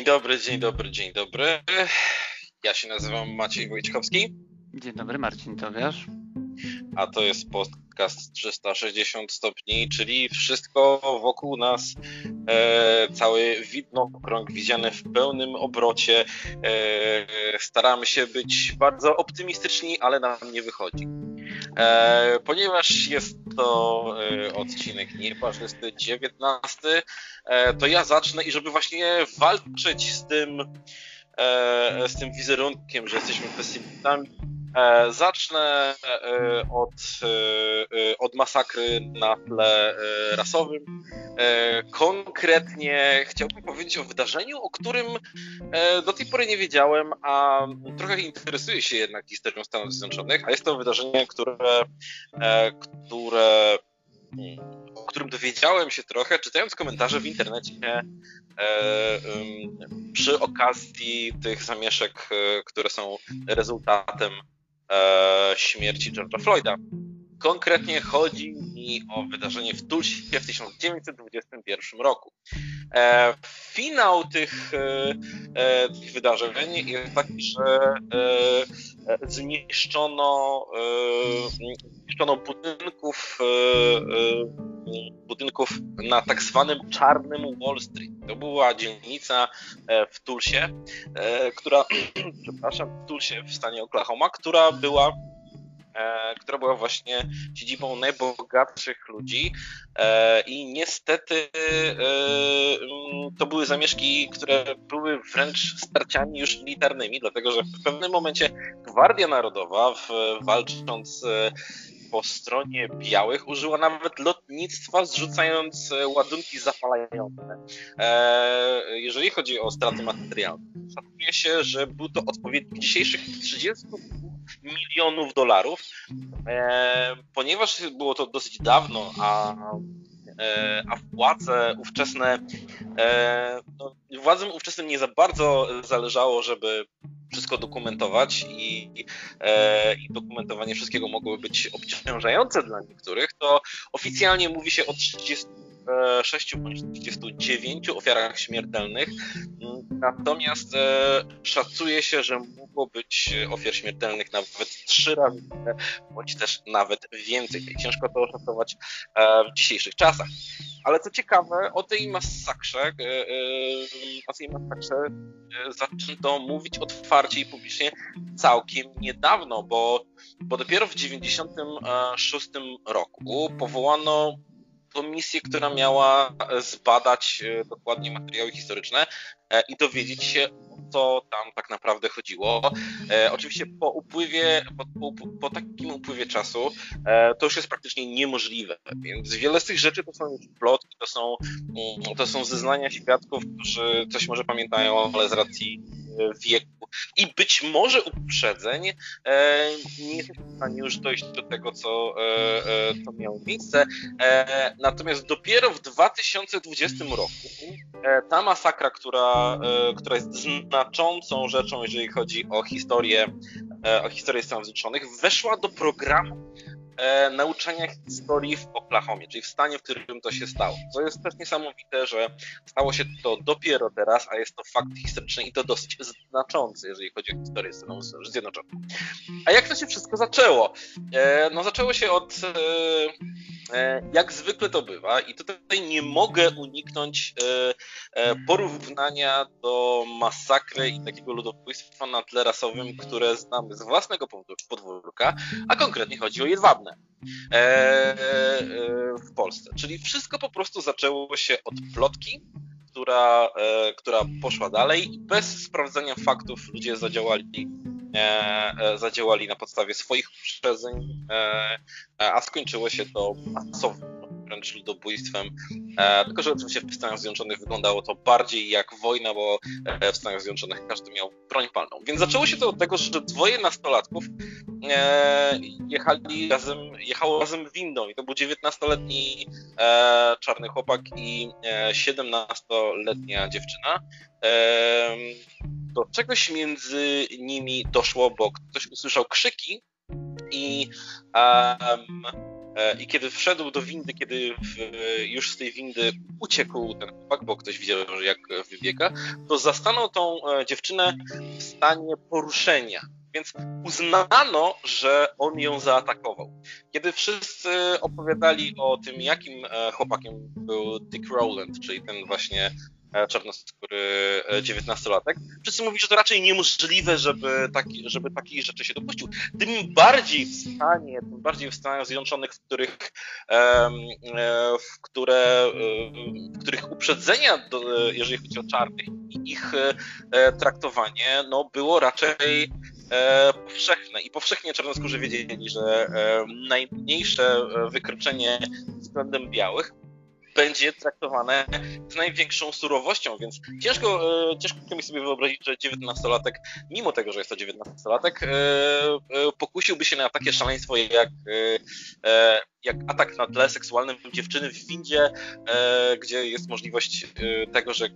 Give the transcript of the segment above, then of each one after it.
Dzień dobry, dzień dobry, dzień dobry. Ja się nazywam Maciej Wojciechowski. Dzień dobry, Marcin Towiasz. A to jest podcast 360 stopni, czyli wszystko wokół nas, e, cały widnokrąg widziany w pełnym obrocie. E, staramy się być bardzo optymistyczni, ale nam nie wychodzi. E, ponieważ jest to e, odcinek nieparzysty, 19, e, to ja zacznę i żeby właśnie walczyć z tym, e, z tym wizerunkiem, że jesteśmy pesymistami, zacznę e, od, e, od masakry na tle rasowym. Konkretnie chciałbym powiedzieć o wydarzeniu, o którym do tej pory nie wiedziałem, a trochę interesuję się jednak historią Stanów Zjednoczonych, a jest to wydarzenie, które, które o którym dowiedziałem się trochę, czytając komentarze w internecie e, przy okazji tych zamieszek, które są rezultatem e, śmierci George'a Floyda. Konkretnie chodzi mi o wydarzenie w Tulsie w 1921 roku. E, finał tych, e, e, tych wydarzeń jest taki, że e, zniszczono, zniszczono budynków, budynków na tak zwanym czarnym Wall Street. To była dzielnica w Tulsie, która, przepraszam, w Tulsie w stanie Oklahoma, która była E, która była właśnie siedzibą najbogatszych ludzi e, i niestety e, mm, to były zamieszki, które były wręcz starciami już militarnymi, dlatego że w pewnym momencie Gwardia Narodowa walcząc po stronie białych użyła nawet lotnictwa, zrzucając ładunki zapalające. jeżeli chodzi o straty materialne, szacuje się, że był to odpowiednik dzisiejszych 30 milionów dolarów, e, ponieważ było to dosyć dawno, a, e, a władze ówczesne, e, no, władzom ówczesnym nie za bardzo zależało, żeby wszystko dokumentować i, e, i, dokumentowanie wszystkiego mogłoby być obciążające dla niektórych, to oficjalnie mówi się o 30 6 bądź 29 ofiarach śmiertelnych. Natomiast e, szacuje się, że mogło być ofiar śmiertelnych nawet 3 razy bądź też nawet więcej. Ciężko to oszacować e, w dzisiejszych czasach. Ale co ciekawe, o tej masakrze, e, o tej masakrze zaczęto mówić otwarcie i publicznie całkiem niedawno, bo, bo dopiero w 96 roku powołano komisję, która miała zbadać e, dokładnie materiały historyczne e, i dowiedzieć się, co tam tak naprawdę chodziło. E, oczywiście po upływie, po, po, po, takim upływie czasu to już jest praktycznie niemożliwe, więc wiele z tych rzeczy to są już plotki, to są, mm, to są zeznania świadków, którzy coś może pamiętają, ale z racji wieku i być może uprzedzeń e, nie jesteśmy w stanie już dojść do tego, co, e, e, co miało miejsce. E, natomiast dopiero w 2020 roku e, ta masakra, która, e, która jest znaczącą rzeczą, jeżeli chodzi o historię, o historię Stanów Zjednoczonych, weszła do programu e, nauczania historii w Oklahomie, czyli w stanie, w którym to się stało. Co jest też niesamowite, że stało się to dopiero teraz, a jest to fakt historyczny i to dosyć znaczący, jeżeli chodzi o historię Stanów Zjednoczonych. A jak to się wszystko zaczęło? E, no zaczęło się od e, e jak zwykle to bywa i tutaj nie mogę uniknąć e, e, porównania do masakry i takiego ludobójstwa na tle rasowym, które znamy z własnego podwórka, a konkretnie chodzi o Jedwabne. E, e, w Polsce. Czyli wszystko po prostu zaczęło się od plotki, która, e, która poszła dalej i bez sprawdzenia faktów ludzie zadziałali, zadziałali na podstawie swoich uprzedzeń, a skończyło się to masowym wręcz ludobójstwem. E, tylko, że oczywiście w Stanach Zjednoczonych wyglądało to bardziej jak wojna, bo e, w Stanach Zjednoczonych każdy miał broń palną. Więc zaczęło się to od tego, że dwoje nastolatków e, jechali razem, jechało razem windą i to był 19-letni e, czarny chłopak i 17-letnia e, dziewczyna. Do czegoś między nimi doszło, bo ktoś usłyszał krzyki i um, I kiedy wszedł do windy, kiedy w, już z tej windy uciekł ten chłopak, bo ktoś widział, jak wybiega, to zastanął tą dziewczynę w stanie poruszenia. Więc uznano, że on ją zaatakował. Kiedy wszyscy opowiadali o tym, jakim chłopakiem był Dick Rowland, czyli ten właśnie E, czarnoskóry 19-latek. E, Wszyscy mówili, że to raczej niemożliwe, żeby, taki, żeby takich rzeczy się dopuścił. Tym bardziej w stanie, tym bardziej w Stanach Zjednoczonych, w których, e, w, które, w których uprzedzenia, jeżeli chodzi o czarnych i ich traktowanie, no, było raczej powszechne i powszechnie czarnoskórzy wiedzieli, że najmniejsze wykroczenie względem białych będzie traktowane z największą surowością, więc ciężko, e, ciężko mi sobie wyobrazić, że 19-latek, mimo tego, że jest to 19-latek, e, e, pokusiłby się na takie szaleństwo jak, jak atak na tle seksualnym dziewczyny w windzie, gdzie jest możliwość tego, że,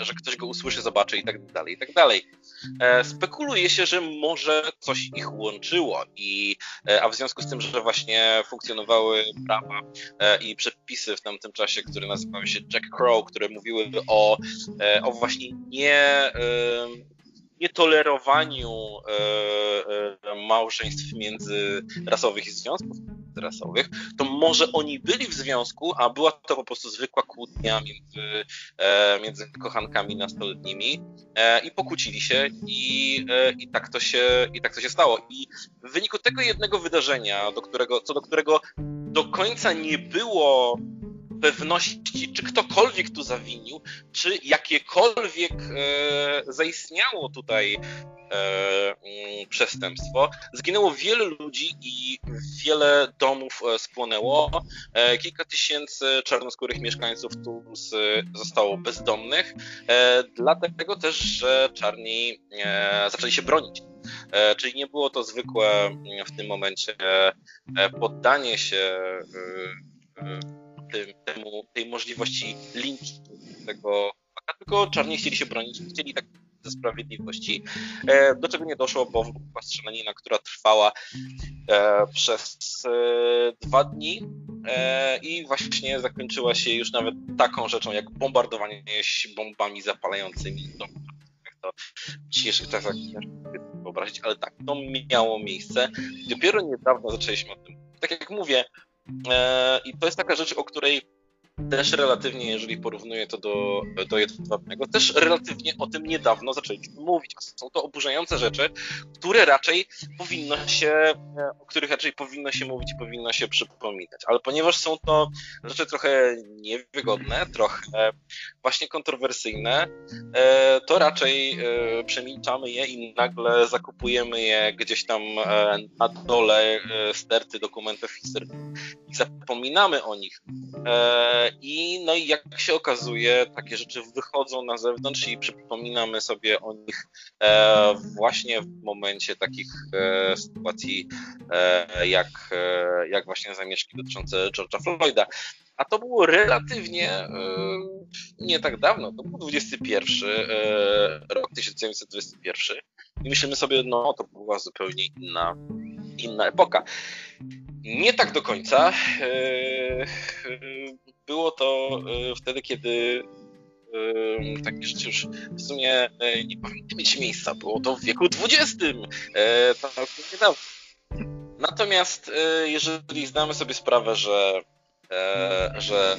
że ktoś go usłyszy, zobaczy i tak dalej, i tak dalej. Spekuluje się, że może coś ich łączyło, i, a w związku z tym, że właśnie funkcjonowały prawa i przepisy w tamtym czasie, które nazywały się Jack Crow, które mówiły o, e, o właśnie nie, nietolerowaniu e, e, małżeństw międzyrasowych i związków rasowych, to może oni byli w związku, a była to po prostu zwykła kłótnia między, między kochankami nastoletnimi i pokłócili się i, i, tak to się, i tak to się stało. I w wyniku tego jednego wydarzenia, do którego, co do którego do końca nie było pewności, czy ktokolwiek tu zawinił, czy jakiekolwiek e, zaistniało tutaj e, mm, przestępstwo. Zginęło wiele ludzi i wiele domów e, spłonęło. E, kilka tysięcy czarnoskórych mieszkańców Tulsy zostało bezdomnych, e, dlatego też, że czarni e, zaczęli się bronić. Czyli nie było to zwykłe mm, w tym momencie poddanie się tym, temu, tej możliwości linki tego tylko czarni chcieli się bronić, chcieli tak ze sprawiedliwości, e, do czego nie doszło, bo była strzelanina, która trwała e, przez e, dwa dni i właśnie zakończyła się już nawet taką rzeczą, jak bombardowanie bombami zapalającymi to w dzisiejszych czasach ciężko wyobrazić, ale tak, to miało miejsce. Dopiero niedawno zaczęliśmy o tym. Tak jak mówię, I to jest taka rzecz, o której też relatywnie, jeżeli porównuję to do, do jedwabnego, też relatywnie o tym niedawno zaczęliśmy mówić. Są to oburzające rzeczy, które raczej powinno się, o których raczej powinno się mówić i powinno się przypominać. Ale ponieważ są to rzeczy trochę niewygodne, trochę właśnie kontrowersyjne, e, to raczej e, przemilczamy je i nagle zakupujemy je gdzieś tam e, na dole sterty dokumentów i zapominamy o nich. I no i jak się okazuje, takie rzeczy wychodzą na zewnątrz i przypominamy sobie o nich właśnie w momencie takich sytuacji jak, jak właśnie zamieszki dotyczące George'a Floyda. A to było relatywnie e, nie tak dawno. To był 21 e, rok 1921 i myślimy sobie, no to była zupełnie inna, inna epoka. Nie tak do końca. E, było to wtedy, kiedy takie rzeczy już w sumie nie powinny mieć miejsca. Było to w wieku XX. To niedawno. Natomiast jeżeli zdamy sobie sprawę, że E, że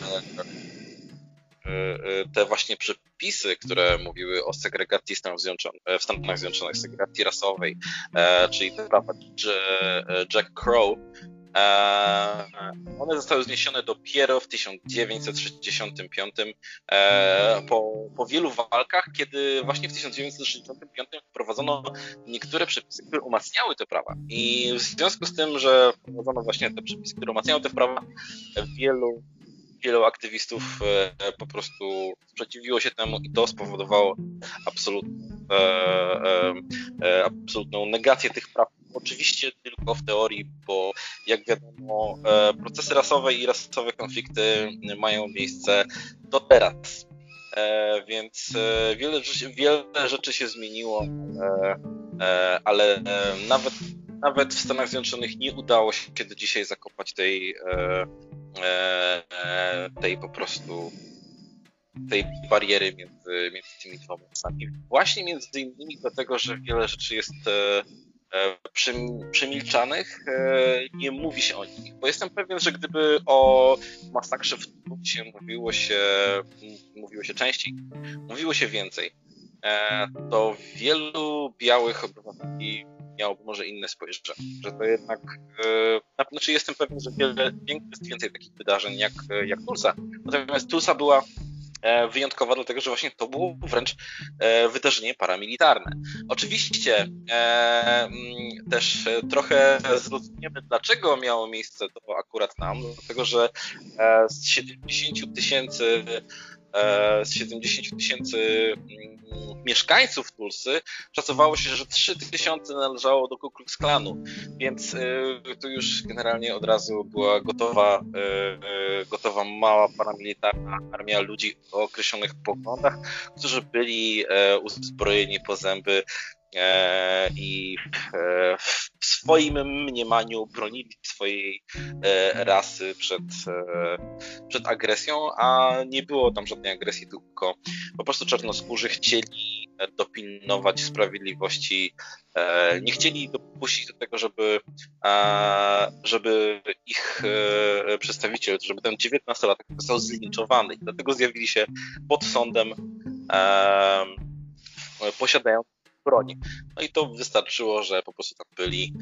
e, e, te właśnie przepisy, które mówiły o segregacji Stanów w Stanach Zjednoczonych, segregacji rasowej, czyli te prawa Jack Crow, one zostały zniesione dopiero w 1965 po, po wielu walkach, kiedy właśnie w 1965 wprowadzono niektóre przepisy, które umacniały te prawa. I w związku z tym, że wprowadzono właśnie te przepisy, które umacniały te prawa, wielu wielu aktywistów e, po prostu sprzeciwiło się temu i to spowodowało absolut, e, e, absolutną negację tych praw. Oczywiście tylko w teorii, bo jak wiadomo, procesy rasowe i rasowe konflikty mają miejsce do teraz. Więc wiele, wiele rzeczy się zmieniło, ale nawet nawet w Stanach Zjednoczonych nie udało się do dzisiaj zakopać tej, e, e, tej po prostu tej bariery między, między tymi dwoma miejscami. Właśnie między innymi dlatego, że wiele rzeczy jest e, e przemilczanych, e, nie mówi się o nich. Bo jestem pewien, że gdyby o masakrze w Tutsie mówiło się, mówiło się częściej, mówiło się więcej, e, to wielu białych obywateli miałoby może inne spojrzenie. Że to jednak, e, znaczy jestem pewien, że wiele, jest więcej takich wydarzeń jak, jak Tulsa. Natomiast Tulsa była E, wyjątkowa, dlatego że właśnie to było wręcz e, wydarzenie paramilitarne. Oczywiście e, mm, też trochę zrozumiemy, dlaczego miało miejsce to akurat nam, dlatego że z 70 tysięcy z 70 tysięcy mm, mieszkańców Tulsy szacowało się, że 3 tysiące należało do Ku Klux Klanu, więc to już generalnie od razu była gotowa, gotowa mała paramilitarna armia ludzi o określonych poglądach, którzy byli uzbrojeni po zęby i e, w swoim mniemaniu bronili swojej rasy przed, przed agresją, a nie było tam żadnej agresji, tylko po prostu czarnoskórzy chcieli dopilnować sprawiedliwości, nie chcieli dopuścić do tego, żeby, żeby ich przedstawiciel, żeby ten 19-latek został zlinczowany. I dlatego zjawili się pod sądem posiadając broni. No i to wystarczyło, że po prostu tam byli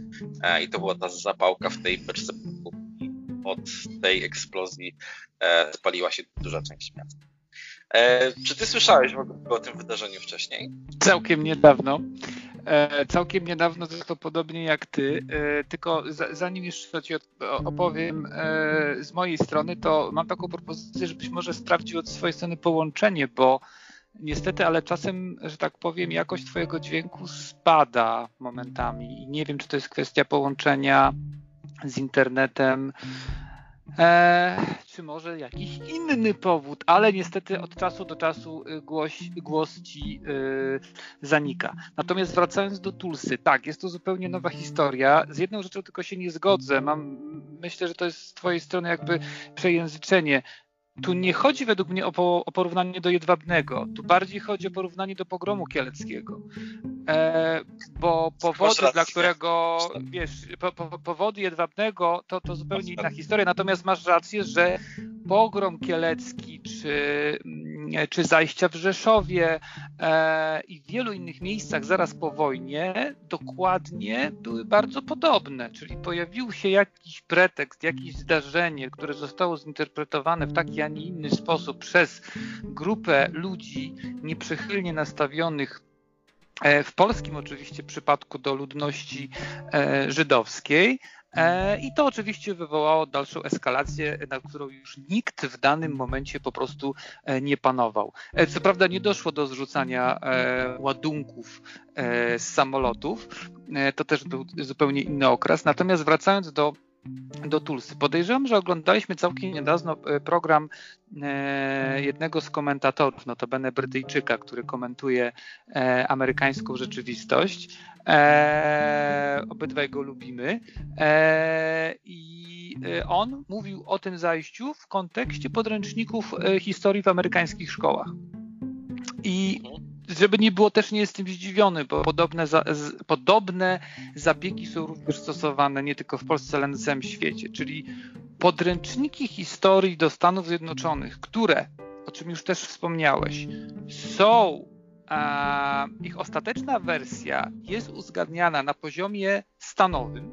e, i to była ta zapałka w tej beczce od tej eksplozji e, spaliła się duża część miasta. E, czy ty słyszałeś w ogóle o tym wydarzeniu wcześniej? Całkiem niedawno. E, całkiem niedawno, to podobnie jak ty, e, tylko zanim jeszcze ci opowiem e, z mojej strony, to mam taką propozycję, żebyś może sprawdził od swojej strony połączenie, bo niestety, ale czasem, że tak powiem, jakość twojego dźwięku spada momentami i nie wiem, czy to jest kwestia połączenia z internetem, E, czy może jakiś inny powód, ale niestety od czasu do czasu y, głos, głos ci y, zanika. Natomiast wracając do Tulsy, tak, jest to zupełnie nowa historia. Z jedną rzeczą tylko się nie zgodzę. Mam, myślę, że to jest z twojej strony jakby przejęzyczenie tu nie chodzi według mnie o, o, porównanie do Jedwabnego, tu bardziej chodzi o porównanie do pogromu kieleckiego. E, bo powody, dla którego, wiesz, po, po, powody Jedwabnego to, to zupełnie inna historia, natomiast masz rację, że pogrom kielecki, czy, mm, czy zajścia w Rzeszowie e, i w wielu innych miejscach zaraz po wojnie dokładnie były bardzo podobne, czyli pojawił się jakiś pretekst, jakieś zdarzenie, które zostało zinterpretowane w taki, a nie inny sposób przez grupę ludzi nieprzychylnie nastawionych e, w polskim oczywiście przypadku do ludności e, żydowskiej, E, I to oczywiście wywołało dalszą eskalację, na którą już nikt w danym momencie po prostu nie panował. Co prawda nie doszło do zrzucania ładunków z samolotów, to też był zupełnie inny okres. Natomiast wracając do do Tulsy. Podejrzewam, że oglądaliśmy całkiem niedawno program jednego z komentatorów, notabene Brytyjczyka, który komentuje amerykańską rzeczywistość. E, obydwaj go lubimy. E, I e, on mówił o tym zajściu w kontekście podręczników e, historii w amerykańskich szkołach. I żeby nie było, też nie jestem zdziwiony, bo podobne, za, z, podobne zabiegi są również stosowane nie tylko w Polsce, ale na całym świecie. Czyli podręczniki historii do Stanów Zjednoczonych, które, o czym już też wspomniałeś, są ich ostateczna wersja jest uzgadniana na poziomie stanowym,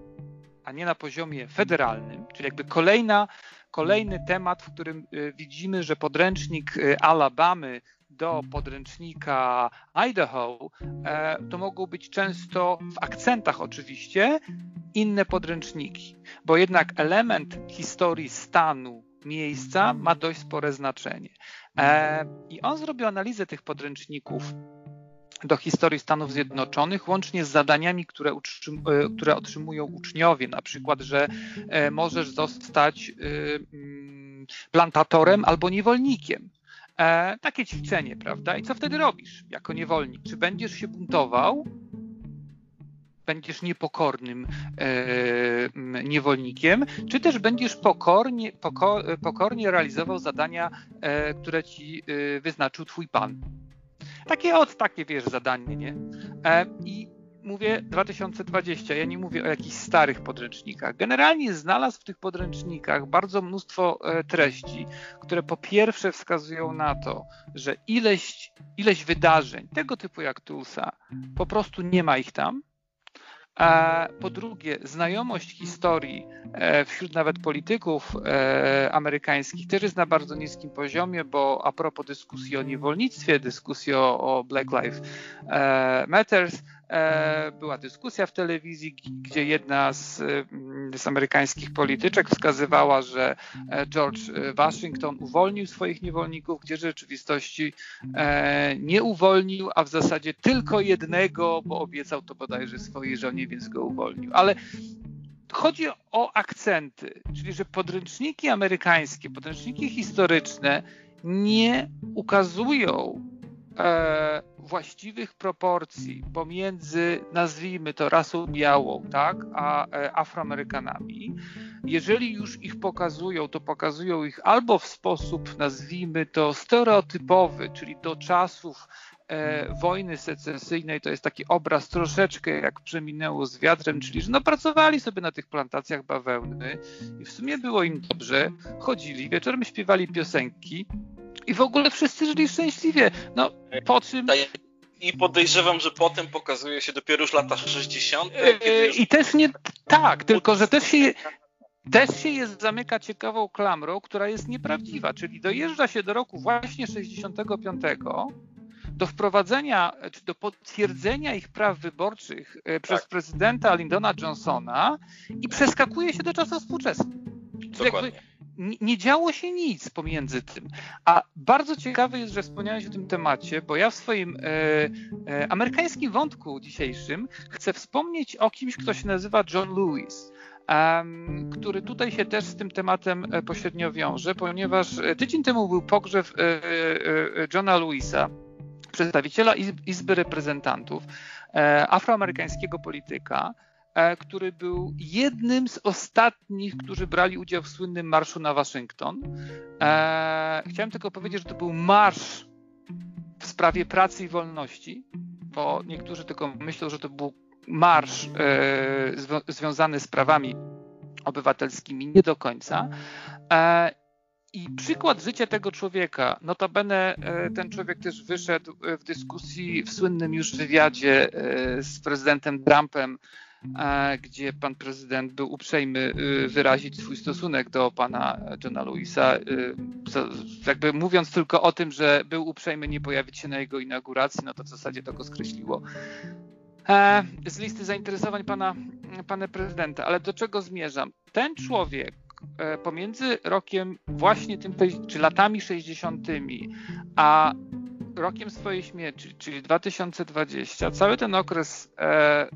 a nie na poziomie federalnym, czyli jakby kolejna, kolejny temat, w którym y, widzimy, że podręcznik y, Alabamy do podręcznika Idaho, e, to mogą być często w akcentach oczywiście inne podręczniki, bo jednak element historii stanu miejsca ma dość spore znaczenie. E, I on zrobił analizę tych podręczników do historii Stanów Zjednoczonych, łącznie z zadaniami, które, utrzym, e, które otrzymują uczniowie, na przykład, że możesz zostać mm, plantatorem albo niewolnikiem. Takie ćwiczenie, prawda? I co wtedy robisz jako niewolnik? Czy będziesz się buntował, będziesz niepokornym e, niewolnikiem, czy też będziesz pokornie, poko, pokornie realizował zadania, e, które ci e, wyznaczył twój pan. Takie od takie, wiesz, zadanie, nie? E, I mówię 2020, ja nie mówię o jakichś starych podręcznikach. Generalnie znalazł w tych podręcznikach bardzo mnóstwo e, treści, które po pierwsze wskazują na to, że ileś, ileś wydarzeń, tego typu jak Tulsa, po prostu nie ma ich tam. A po drugie, znajomość historii e, wśród nawet polityków e, amerykańskich też jest na bardzo niskim poziomie, bo a propos dyskusji o niewolnictwie, dyskusji o, Black Lives Matters, była dyskusja w telewizji, gdzie jedna z, mm, z, amerykańskich polityczek wskazywała, że e, George Washington uwolnił swoich niewolników, gdzie w rzeczywistości e, nie uwolnił, a w zasadzie tylko jednego, bo obiecał to bodajże swojej żonie, więc go uwolnił. Ale chodzi o akcenty, czyli że podręczniki amerykańskie, podręczniki historyczne nie ukazują e, właściwych proporcji pomiędzy, nazwijmy to, rasą białą, tak, a e, Afroamerykanami, jeżeli już ich pokazują, to pokazują ich albo w sposób, nazwijmy to, stereotypowy, czyli do czasów e, wojny secesyjnej, to jest taki obraz troszeczkę jak przeminęło z wiatrem, czyli że no pracowali sobie na tych plantacjach bawełny i w sumie było im dobrze, chodzili, wieczorem śpiewali piosenki, i w ogóle wszyscy żyli szczęśliwie. No, po czym... I podejrzewam, że potem pokazuje się dopiero już lata 60. Yy, już... I też nie... Tak, tylko że też się... Też się jest zamyka ciekawą klamrą, która jest nieprawdziwa, czyli dojeżdża się do roku właśnie 65 do wprowadzenia, czy do potwierdzenia ich praw wyborczych e, przez tak. prezydenta Lyndona Johnsona i przeskakuje się do czasów współczesnych. Dokładnie nie działo się nic pomiędzy tym. A bardzo ciekawe jest, że wspomniałeś o tym temacie, bo ja w swoim e, e, amerykańskim wątku dzisiejszym chcę wspomnieć o kimś, kto się nazywa John Lewis. Um, który tutaj się też z tym tematem e, pośrednio wiąże, ponieważ e, tydzień temu był pogrzeb e, Johna Lewisa, przedstawiciela Izby Reprezentantów, afroamerykańskiego polityka, E, który był jednym z ostatnich, którzy brali udział w słynnym marszu na Waszyngton. E, chciałem tylko powiedzieć, że to był marsz w sprawie pracy i wolności, bo niektórzy tylko myślą, że to był marsz e, związany z prawami obywatelskimi. Nie do końca. I przykład życia tego człowieka, notabene ten człowiek też wyszedł w dyskusji w słynnym już wywiadzie z prezydentem Trumpem gdzie pan prezydent był uprzejmy wyrazić swój stosunek do pana Johna Lewisa, jakby mówiąc tylko o tym, że był uprzejmy nie pojawić się na jego inauguracji, no to w zasadzie to go skreśliło e, z listy zainteresowań pana, pana prezydenta. Ale do czego zmierzam? Ten człowiek e, pomiędzy rokiem właśnie tym, czy latami 60., a rokiem swojej śmierci, czyli 2020, cały ten okres e,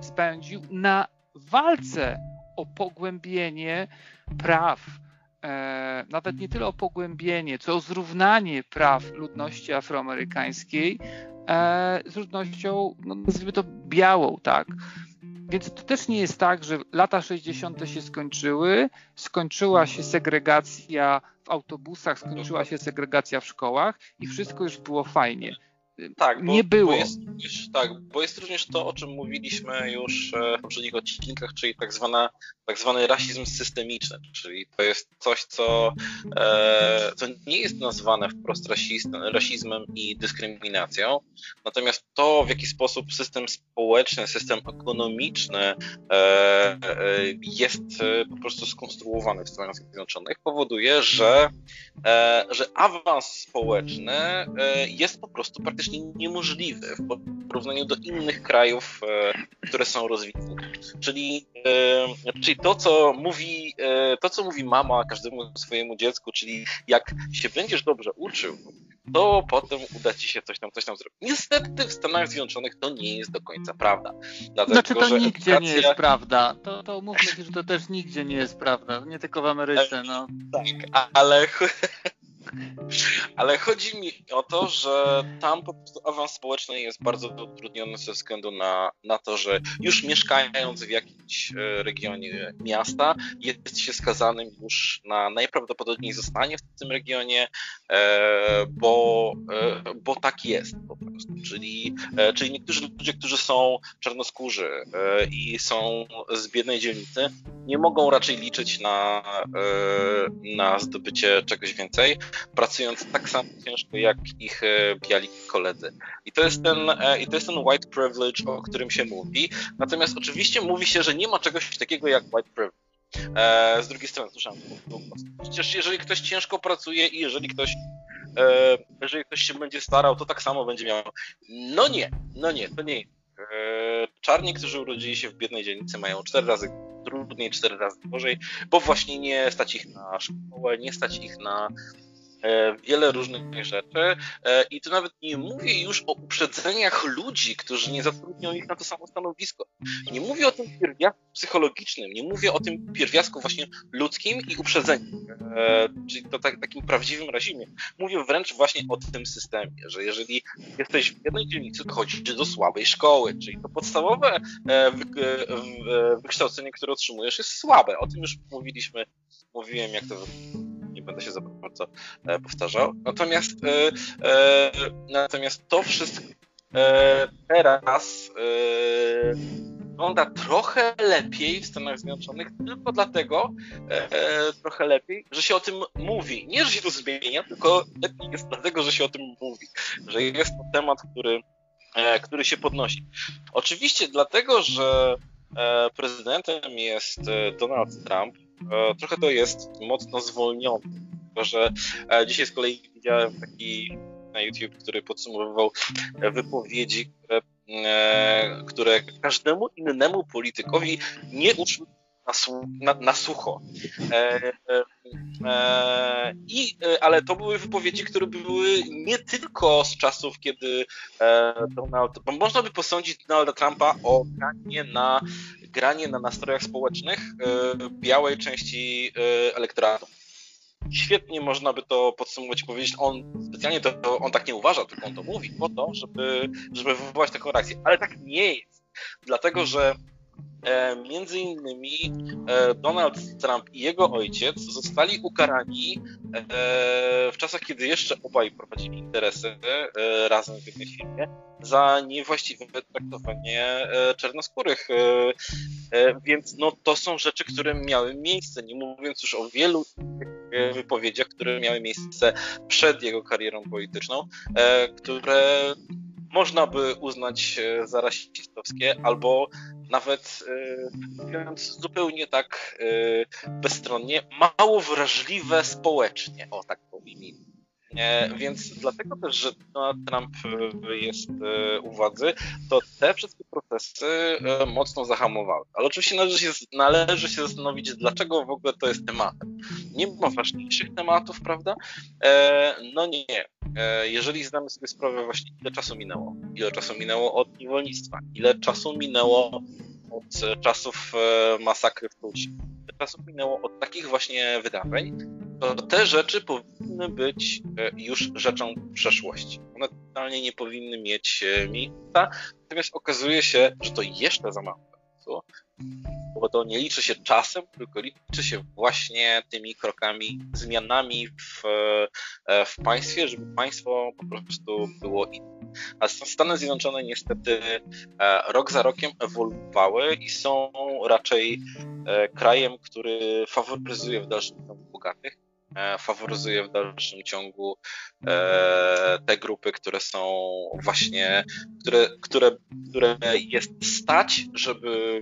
spędził na walce o pogłębienie praw, e, nawet nie tyle o pogłębienie, co o zrównanie praw ludności afroamerykańskiej e, z ludnością, no, nazwijmy to białą, tak. Więc to też nie jest tak, że lata 60. się skończyły, skończyła się segregacja w autobusach, skończyła się segregacja w szkołach i wszystko już było fajnie. Tak, bo, nie było. Bo jest, tak, bo jest również to, o czym mówiliśmy już e, w poprzednich odcinkach, czyli tak, zwana, tak zwany rasizm systemiczny, czyli to jest coś, co, e, co nie jest nazwane wprost rasizm, rasizmem i dyskryminacją, natomiast to, w jaki sposób system społeczny, system ekonomiczny e, e, jest e, po prostu skonstruowany w Stanach Zjednoczonych, powoduje, że, e, że awans społeczny jest po prostu praktycznie praktycznie niemożliwy w porównaniu do innych krajów, e, które są rozwinięte. Czyli, czyli to, co mówi, e, to, co mówi mama każdemu swojemu dziecku, czyli jak się będziesz dobrze uczył, to potem uda ci się coś tam, coś tam zrobić. Niestety w Stanach Zjednoczonych to nie jest do końca prawda. Dlatego, znaczy to nigdzie edukacja... nie jest prawda. To, to umówmy się, że to też nigdzie nie jest prawda. Nie tylko w Ameryce. No. Tak, ale Ale chodzi mi o to, że tam po prostu awans społeczny jest bardzo utrudniony ze względu na, na to, że już mieszkając w jakimś e, regionie miasta, jest się skazanym już na najprawdopodobniej zostanie w tym regionie, e, bo, e, bo tak jest po prostu. Czyli, czyli niektórzy ludzie, którzy są czarnoskórzy i są z biednej dzielnicy, nie mogą raczej liczyć na, na zdobycie czegoś więcej, pracując tak samo ciężko jak ich e, biali koledzy. I to jest ten, e, i to jest ten white privilege, o którym się mówi. Natomiast oczywiście mówi się, że nie ma czegoś takiego jak white privilege. E, z drugiej strony, słyszałem, przecież jeżeli ktoś ciężko pracuje i jeżeli ktoś jeżeli ktoś się będzie starał, to tak samo będzie miał. No nie, no nie, to nie. Czarni, którzy urodzili się w biednej dzielnicy, mają cztery razy trudniej, cztery razy gorzej, bo właśnie nie stać ich na szkołę, nie stać ich na E, wiele różnych rzeczy e, i tu nawet nie mówię już o uprzedzeniach ludzi, którzy nie zatrudnią ich na to samo stanowisko. Nie mówię o tym pierwiastku psychologicznym, nie mówię o tym pierwiastku właśnie ludzkim i uprzedzeniu, e, czyli to tak, takim prawdziwym razimie. Mówię wręcz właśnie o tym systemie, że jeżeli jesteś w jednej dzielnicy, to chodzisz do słabej szkoły, czyli to podstawowe wykształcenie, które otrzymujesz jest słabe. O tym już mówiliśmy, mówiłem jak to nie będę się za bardzo e, powtarzał. Natomiast, e, e, natomiast to wszystko teraz wygląda trochę lepiej w Stanach Zjednoczonych tylko dlatego, trochę lepiej, że się o tym mówi. Nie, że się to zmienia, tylko lepiej jest dlatego, że się o tym mówi. Że jest to temat, który, który się podnosi. Oczywiście dlatego, że prezydentem jest Donald Trump, E, trochę to jest mocno zwolnione. Tylko, że e, dzisiaj z kolei widziałem taki na YouTube, który podsumowywał e, wypowiedzi, które, które każdemu innemu politykowi nie uszły na, na, na sucho. E, e, i, ale to były wypowiedzi, które były nie tylko z czasów, kiedy e, Donald, bo można by posądzić Donalda Trumpa o granie na granie na nastrojach społecznych e, białej części e, elektoratu. Świetnie można by to podsumować i powiedzieć, on specjalnie to, on tak nie uważa, tylko on to mówi po to, żeby, żeby wywołać taką reakcję. Ale tak nie jest. Dlatego, że między innymi e, Donald Trump i jego ojciec zostali ukarani e, w czasach, kiedy jeszcze obaj prowadzili interesy razem w jednej firmie za niewłaściwe traktowanie czarnoskórych. Więc no, to są rzeczy, które miały miejsce, nie mówiąc już o wielu wypowiedziach, które miały miejsce przed jego karierą polityczną, które można by uznać za rasistowskie, albo nawet e, mówiąc zupełnie tak e, bezstronnie, mało wrażliwe społecznie, o tak powiem. Więc dlatego też, że Donald Trump e, jest u władzy, to te wszystkie procesy mocno zahamowały. Ale oczywiście należy się, należy się zastanowić, dlaczego w ogóle to jest tematem. Nie ma ważniejszych tematów, prawda? No nie. Jeżeli zdamy sobie sprawę właśnie, ile czasu minęło, ile czasu minęło od niewolnictwa, ile czasu minęło od czasów e, masakry w Tulsie. Czasów minęło od takich właśnie wydarzeń, to te rzeczy powinny być e, już rzeczą przeszłości. One totalnie nie powinny mieć e, miejsca, natomiast okazuje się, że to jeszcze za mało bo to nie liczy się czasem, tylko liczy się właśnie tymi krokami, zmianami w, w państwie, żeby państwo po prostu było inne. A Stany Zjednoczone niestety e, rok za rokiem ewoluowały i są raczej e, krajem, który faworyzuje w dalszym ciągu bogatych, e, faworyzuje w dalszym ciągu te grupy, które są właśnie, które, które, które jest stać, żeby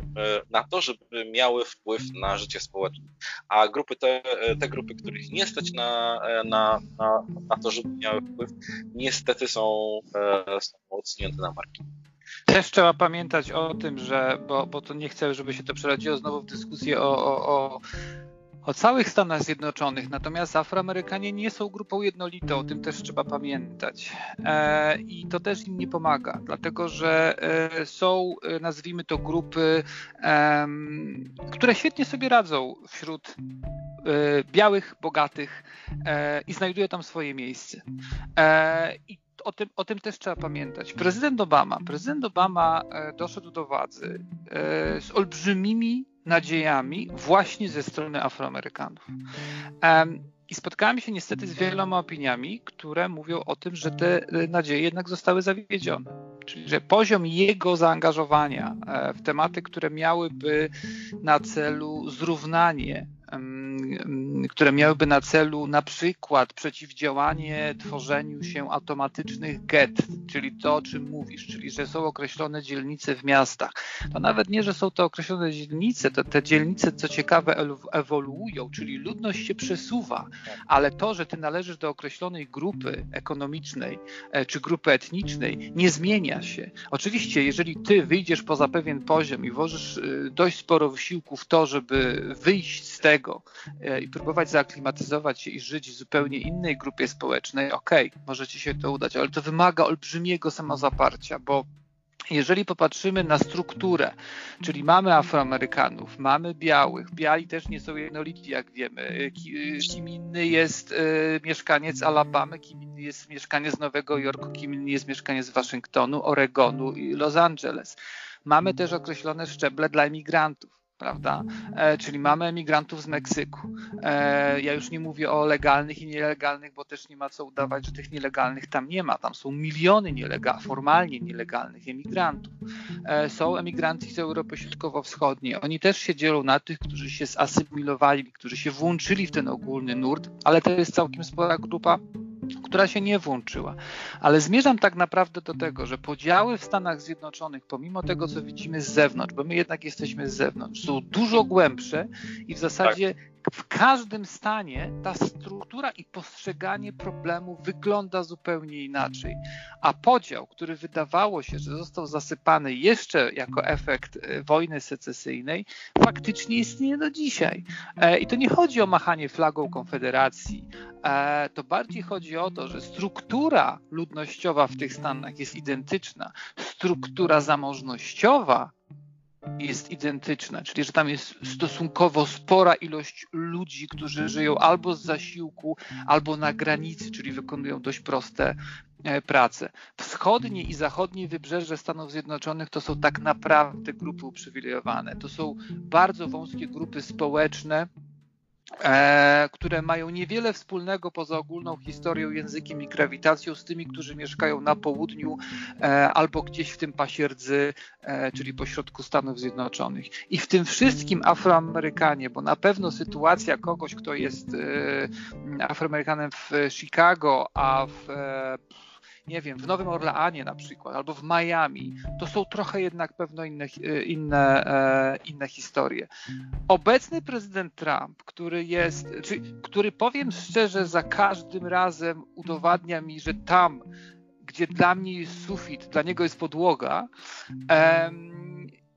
na to, żeby miały wpływ na życie społeczne. A grupy te, te grupy, których nie stać na, na, na, na to, żeby miały wpływ, niestety są, są odsunięte na marki. Też trzeba pamiętać o tym, że, bo, bo to nie chcę, żeby się to przerodziło znowu w dyskusję o, o, o o całych Stanach Zjednoczonych, natomiast Afroamerykanie nie są grupą jednolitą, o tym też trzeba pamiętać. E, I to też im nie pomaga, dlatego że e, są, e, nazwijmy to, grupy, które świetnie sobie radzą wśród białych, bogatych i znajdują tam swoje miejsce. I o tym, o tym też trzeba pamiętać. Prezydent Obama, prezydent Obama doszedł do władzy z olbrzymimi nadziejami właśnie ze strony Afroamerykanów. I spotkałem się niestety z wieloma opiniami, które mówią o tym, że te nadzieje jednak zostały zawiedzione. Czyli, że poziom jego zaangażowania e, w tematy, które miałyby na celu zrównanie które miałyby na celu na przykład przeciwdziałanie tworzeniu się automatycznych get, czyli to, o czym mówisz, czyli że są określone dzielnice w miastach. To nawet nie, że są to określone dzielnice, to te dzielnice, co ciekawe, ewoluują, czyli ludność się przesuwa, ale to, że ty należysz do określonej grupy ekonomicznej e, czy grupy etnicznej, nie zmienia się. Oczywiście, jeżeli ty wyjdziesz poza pewien poziom i włożysz e, dość sporo wysiłku w to, żeby wyjść z tego, e, i próbować zaaklimatyzować się i żyć w zupełnie innej grupie społecznej, okej, okay, się to udać, ale to wymaga olbrzymiego samozaparcia, bo jeżeli popatrzymy na strukturę, czyli mamy Afroamerykanów, mamy białych, biali też nie są jednolici, jak wiemy. E, e, kim inny jest mieszkaniec Alabamy, kim inny jest mieszkaniec Nowego Jorku, kim inny jest mieszkaniec Waszyngtonu, Oregonu i Los Angeles. Mamy też określone szczeble dla emigrantów prawda? E, czyli mamy emigrantów z Meksyku. E, ja już nie mówię o legalnych i nielegalnych, bo też nie ma co udawać, że tych nielegalnych tam nie ma. Tam są miliony nielega formalnie nielegalnych emigrantów. E, są emigranci z Europy Środkowo-Wschodniej. Oni też się dzielą na tych, którzy się zasymilowali, którzy się włączyli w ten ogólny nurt, ale to jest całkiem spora grupa która się nie włączyła. Ale zmierzam tak naprawdę do tego, że podziały w Stanach Zjednoczonych, pomimo tego, co widzimy z zewnątrz, bo my jednak jesteśmy z zewnątrz, są dużo głębsze i w zasadzie tak w każdym stanie ta struktura i postrzeganie problemu wygląda zupełnie inaczej. A podział, który wydawało się, że został zasypany jeszcze jako efekt e, wojny secesyjnej, faktycznie istnieje do dzisiaj. E, I to nie chodzi o machanie flagą Konfederacji. E, to bardziej chodzi o to, że struktura ludnościowa w tych stanach jest identyczna. Struktura zamożnościowa jest identyczna, czyli że tam jest stosunkowo spora ilość ludzi, którzy żyją albo z zasiłku, albo na granicy, czyli wykonują dość proste e, prace. Wschodnie i zachodnie wybrzeże Stanów Zjednoczonych to są tak naprawdę grupy uprzywilejowane. To są bardzo wąskie grupy społeczne, które mają niewiele wspólnego poza ogólną historią, językiem i grawitacją z tymi, którzy mieszkają na południu e, albo gdzieś w tym pasie rdzy, e, czyli pośrodku Stanów Zjednoczonych. I w tym wszystkim Afroamerykanie, bo na pewno sytuacja kogoś, kto jest Afroamerykanem w Chicago, a w nie wiem, w Nowym Orleanie na przykład, albo w Miami, to są trochę jednak pewno inne, inne, e, inne historie. Obecny prezydent Trump, który jest, czy, który powiem szczerze, za każdym razem udowadnia mi, że tam, gdzie dla mnie jest sufit, dla niego jest podłoga,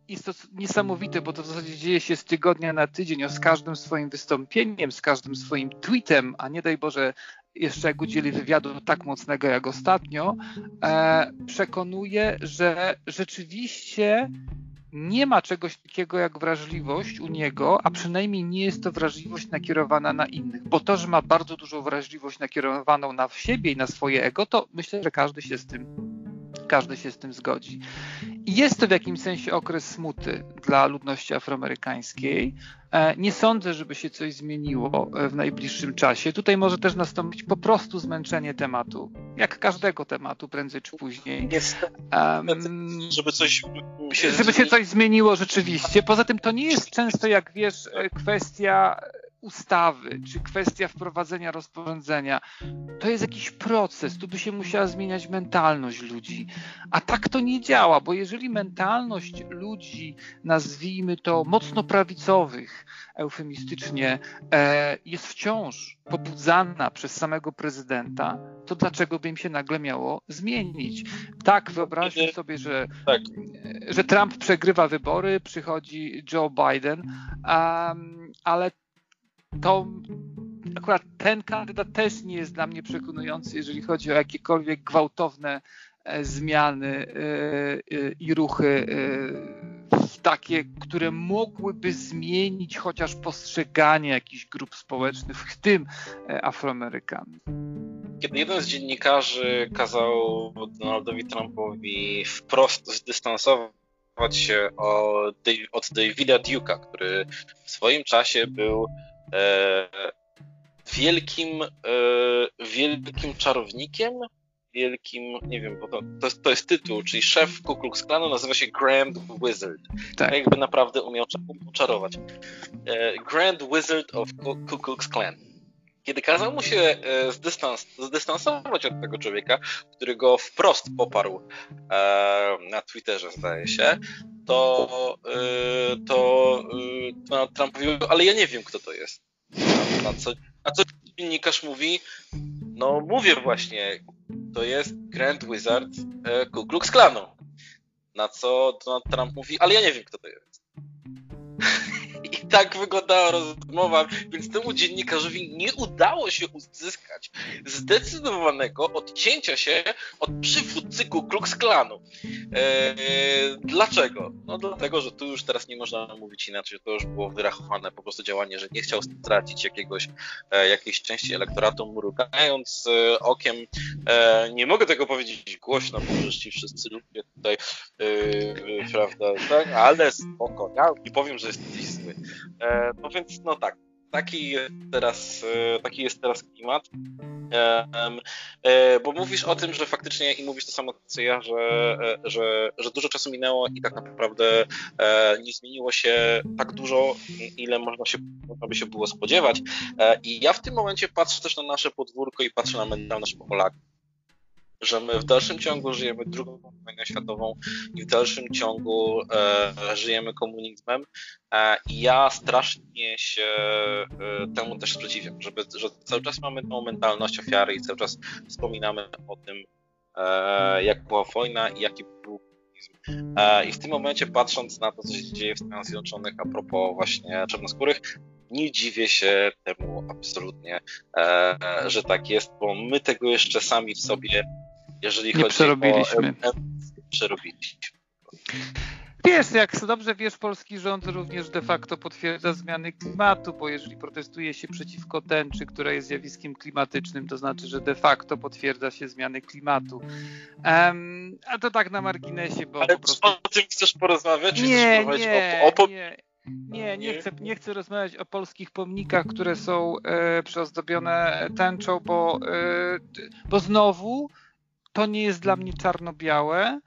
jest to niesamowite, bo to w zasadzie dzieje się z tygodnia na tydzień, o z każdym swoim wystąpieniem, z każdym swoim tweetem, a nie daj Boże jeszcze jak udzieli wywiadu tak mocnego jak ostatnio, e, przekonuje, że rzeczywiście nie ma czegoś takiego jak wrażliwość u niego, a przynajmniej nie jest to wrażliwość nakierowana na innych. Bo to, że ma bardzo dużą wrażliwość nakierowaną na siebie i na swoje ego, to myślę, że każdy się z tym, każdy się z tym zgodzi. I jest to w jakimś sensie okres smuty dla ludności afroamerykańskiej. E, nie sądzę, żeby się coś zmieniło e, w najbliższym czasie. Tutaj może też nastąpić po prostu zmęczenie tematu, jak każdego tematu, prędzej czy później. um, żeby coś się żeby się coś zmieniło rzeczywiście. Poza tym to nie jest często, jak wiesz, e, kwestia ustawy, czy kwestia wprowadzenia rozporządzenia, to jest jakiś proces, tu by się musiała zmieniać mentalność ludzi. A tak to nie działa, bo jeżeli mentalność ludzi, nazwijmy to mocno prawicowych, eufemistycznie, e, jest wciąż pobudzana przez samego prezydenta, to dlaczego by im się nagle miało zmienić? Tak, wyobraźmy sobie, że, tak. że Trump przegrywa wybory, przychodzi Joe Biden, um, ale to akurat ten kandydat też nie jest dla mnie przekonujący, jeżeli chodzi o jakiekolwiek gwałtowne e, zmiany i ruchy takie, które mogłyby zmienić chociaż postrzeganie jakichś grup społecznych, w tym Afroamerykanów. Kiedy jeden z dziennikarzy kazał Donaldowi Trumpowi wprost zdystansować się od Davida Duke'a, który w swoim czasie był e, wielkim, e, wielkim czarownikiem, wielkim, nie wiem, bo to, to, jest, to jest tytuł, czyli szef Ku Klux Klanu nazywa się Grand Wizard. Tak. Jakby naprawdę umiał czarować. E, Grand Wizard of Ku Klux Klan. Kiedy kazał mu się e, zdystans, zdystansować od tego człowieka, który go wprost poparł e, na Twitterze, zdaje się, to, e, to, to Trump mówił, ale ja nie wiem, kto to jest. Co, na co dziennikarz mówi, no mówię właśnie, to jest Grand Wizard Ku Klux Klanu. Na co Donald Trump mówi, ale ja nie wiem, kto to jest. I tak wyglądała rozmowa, więc temu dziennikarzowi nie udało się uzyskać zdecydowanego odcięcia się od przywódcy Ku Klux Klanu. Eee, dlaczego? No dlatego, że tu już teraz nie można mówić inaczej, to już było wyrachowane po prostu działanie, że nie chciał stracić jakiegoś, e, jakiejś części elektoratu, mrugając e, okiem. E, nie mogę tego powiedzieć głośno, bo przecież wszyscy lubię tutaj, e, prawda, tak? ale spoko, ja nie powiem, że jesteś zły. E, no więc, no tak, taki jest teraz, e, taki jest teraz klimat. E, bo mówisz o tym, że faktycznie i mówisz to samo co ja, że, że, że dużo czasu minęło i tak naprawdę nie zmieniło się tak dużo, ile można, się, można by się było spodziewać. I ja w tym momencie patrzę też na nasze podwórko i patrzę na mentalność Polaków że my w dalszym ciągu żyjemy drugą wojną światową i w dalszym ciągu e, żyjemy komunizmem e, i ja strasznie się e, temu też sprzeciwiam, żeby, że cały czas mamy tą mentalność ofiary i cały czas wspominamy o tym, e, jak była wojna i jaki był komunizm. E, I w tym momencie patrząc na to, co się dzieje w Stanach Zjednoczonych a propos właśnie czarnoskórych, nie dziwię się temu absolutnie, e, że tak jest, bo my tego jeszcze sami w sobie jeżeli nie chodzi przerobiliśmy. o przerobiliśmy. Wiesz, jak dobrze wiesz, polski rząd również de facto potwierdza zmiany klimatu, bo jeżeli protestuje się przeciwko tęczy, która jest zjawiskiem klimatycznym, to znaczy, że de facto potwierdza się zmiany klimatu. Um, a to tak na marginesie, bo Ale po prostu... o tym chcesz porozmawiać? Nie, nie, o, o... nie. Nie, nie chcę, nie chcę rozmawiać o polskich pomnikach, które są e, przyozdobione tęczą, bo, e, bo znowu to nie jest dla mnie czarno-białe.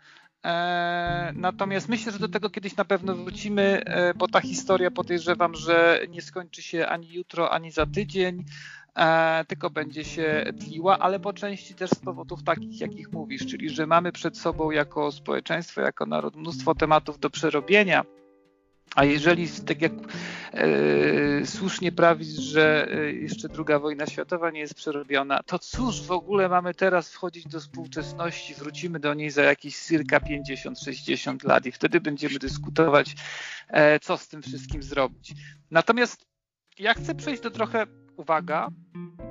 E, natomiast myślę, że do tego kiedyś na pewno wrócimy, e, bo ta historia podejrzewam, że nie skończy się ani jutro, ani za tydzień, e, tylko będzie się tliła, ale po części też z powodów takich, jakich mówisz, czyli że mamy przed sobą jako społeczeństwo, jako naród mnóstwo tematów do przerobienia a jeżeli, tak jak e, słusznie prawisz, że e, jeszcze druga wojna światowa nie jest przerobiona, to cóż w ogóle mamy teraz wchodzić do współczesności, wrócimy do niej za jakieś circa 50-60 lat i wtedy będziemy dyskutować, e, co z tym wszystkim zrobić. Natomiast ja chcę przejść do trochę, uwaga,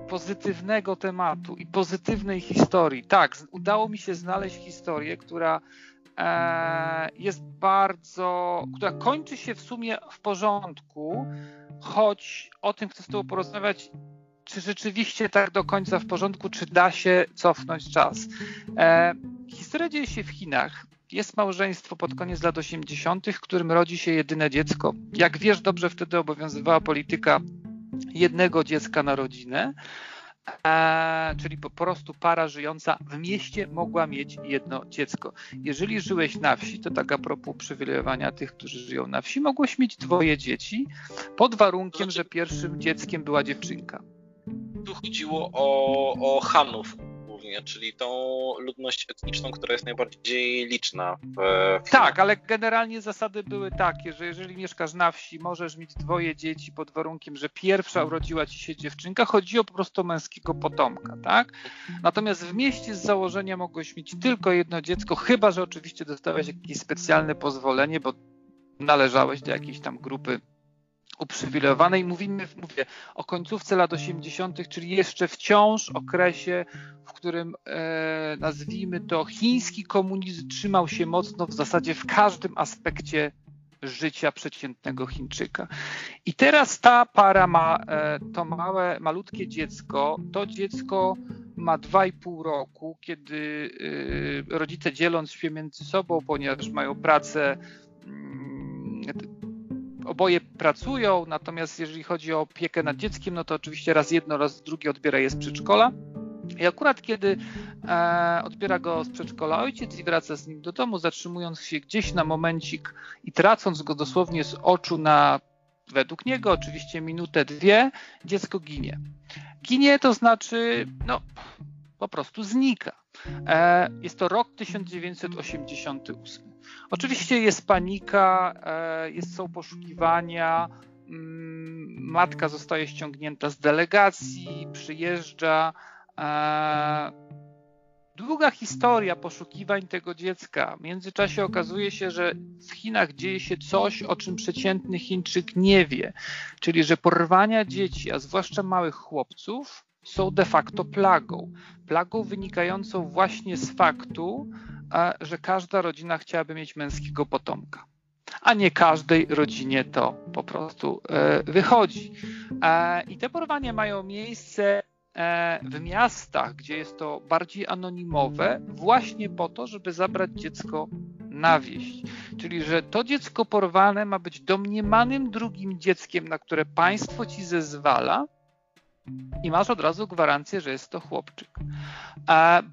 pozytywnego tematu i pozytywnej historii. Tak, udało mi się znaleźć historię, która jest bardzo, która kończy się w sumie w porządku, choć o tym chcę z Tobą porozmawiać, czy rzeczywiście tak do końca w porządku, czy da się cofnąć czas. E, historia dzieje się w Chinach. Jest małżeństwo pod koniec lat 80., w którym rodzi się jedyne dziecko. Jak wiesz, dobrze wtedy obowiązywała polityka jednego dziecka na rodzinę. Czyli po prostu para żyjąca w mieście mogła mieć jedno dziecko. Jeżeli żyłeś na wsi, to tak a propos uprzywilejowania tych, którzy żyją na wsi, mogłeś mieć dwoje dzieci, pod warunkiem, że pierwszym dzieckiem była dziewczynka. Tu chodziło o, o Hanów, głównie, czyli tą ludność etniczną, która jest najbardziej liczna. W, tak, ale generalnie zasady były takie, że jeżeli mieszkasz na wsi, możesz mieć dwoje dzieci pod warunkiem, że pierwsza urodziła ci się dziewczynka. Chodziło po prostu męskiego potomka, tak? Natomiast w mieście z założenia mogłeś mieć tylko jedno dziecko, chyba że oczywiście dostałeś jakieś specjalne pozwolenie, bo należałeś do jakiejś tam grupy uprzywilejowane i mówimy mówię, o końcówce lat 80., czyli jeszcze wciąż okresie, w którym e, nazwijmy to chiński komunizm trzymał się mocno w zasadzie w każdym aspekcie życia przeciętnego Chińczyka. I teraz ta para ma e, to małe, malutkie dziecko. To dziecko ma 2,5 roku, kiedy e, rodzice dzieląc się między sobą, ponieważ mają pracę mm, oboje pracują, natomiast jeżeli chodzi o opiekę nad dzieckiem, no to oczywiście raz jedno, raz drugie odbiera je z przedszkola. I akurat kiedy e, odbiera go z przedszkola ojciec i wraca z nim do domu, zatrzymując się gdzieś na momencik i tracąc go dosłownie z oczu na, według niego oczywiście minutę, dwie, dziecko ginie. Ginie to znaczy, no, po prostu znika. E, jest to rok 1988. Oczywiście jest panika, e, jest, są poszukiwania, mm, matka zostaje ściągnięta z delegacji, przyjeżdża, E, długa historia poszukiwań tego dziecka. W międzyczasie okazuje się, że w Chinach dzieje się coś, o czym przeciętny Chińczyk nie wie, czyli że porwania dzieci, a zwłaszcza małych chłopców, są de facto plagą. Plagą wynikającą właśnie z faktu, że każda rodzina chciałaby mieć męskiego potomka. A nie każdej rodzinie to po prostu e, wychodzi. I te porwania mają miejsce E, w miastach, gdzie jest to bardziej anonimowe, właśnie po to, żeby zabrać dziecko na wieś. Czyli, że to dziecko porwane ma być domniemanym drugim dzieckiem, na które państwo ci zezwala, i masz od razu gwarancję, że jest to chłopczyk,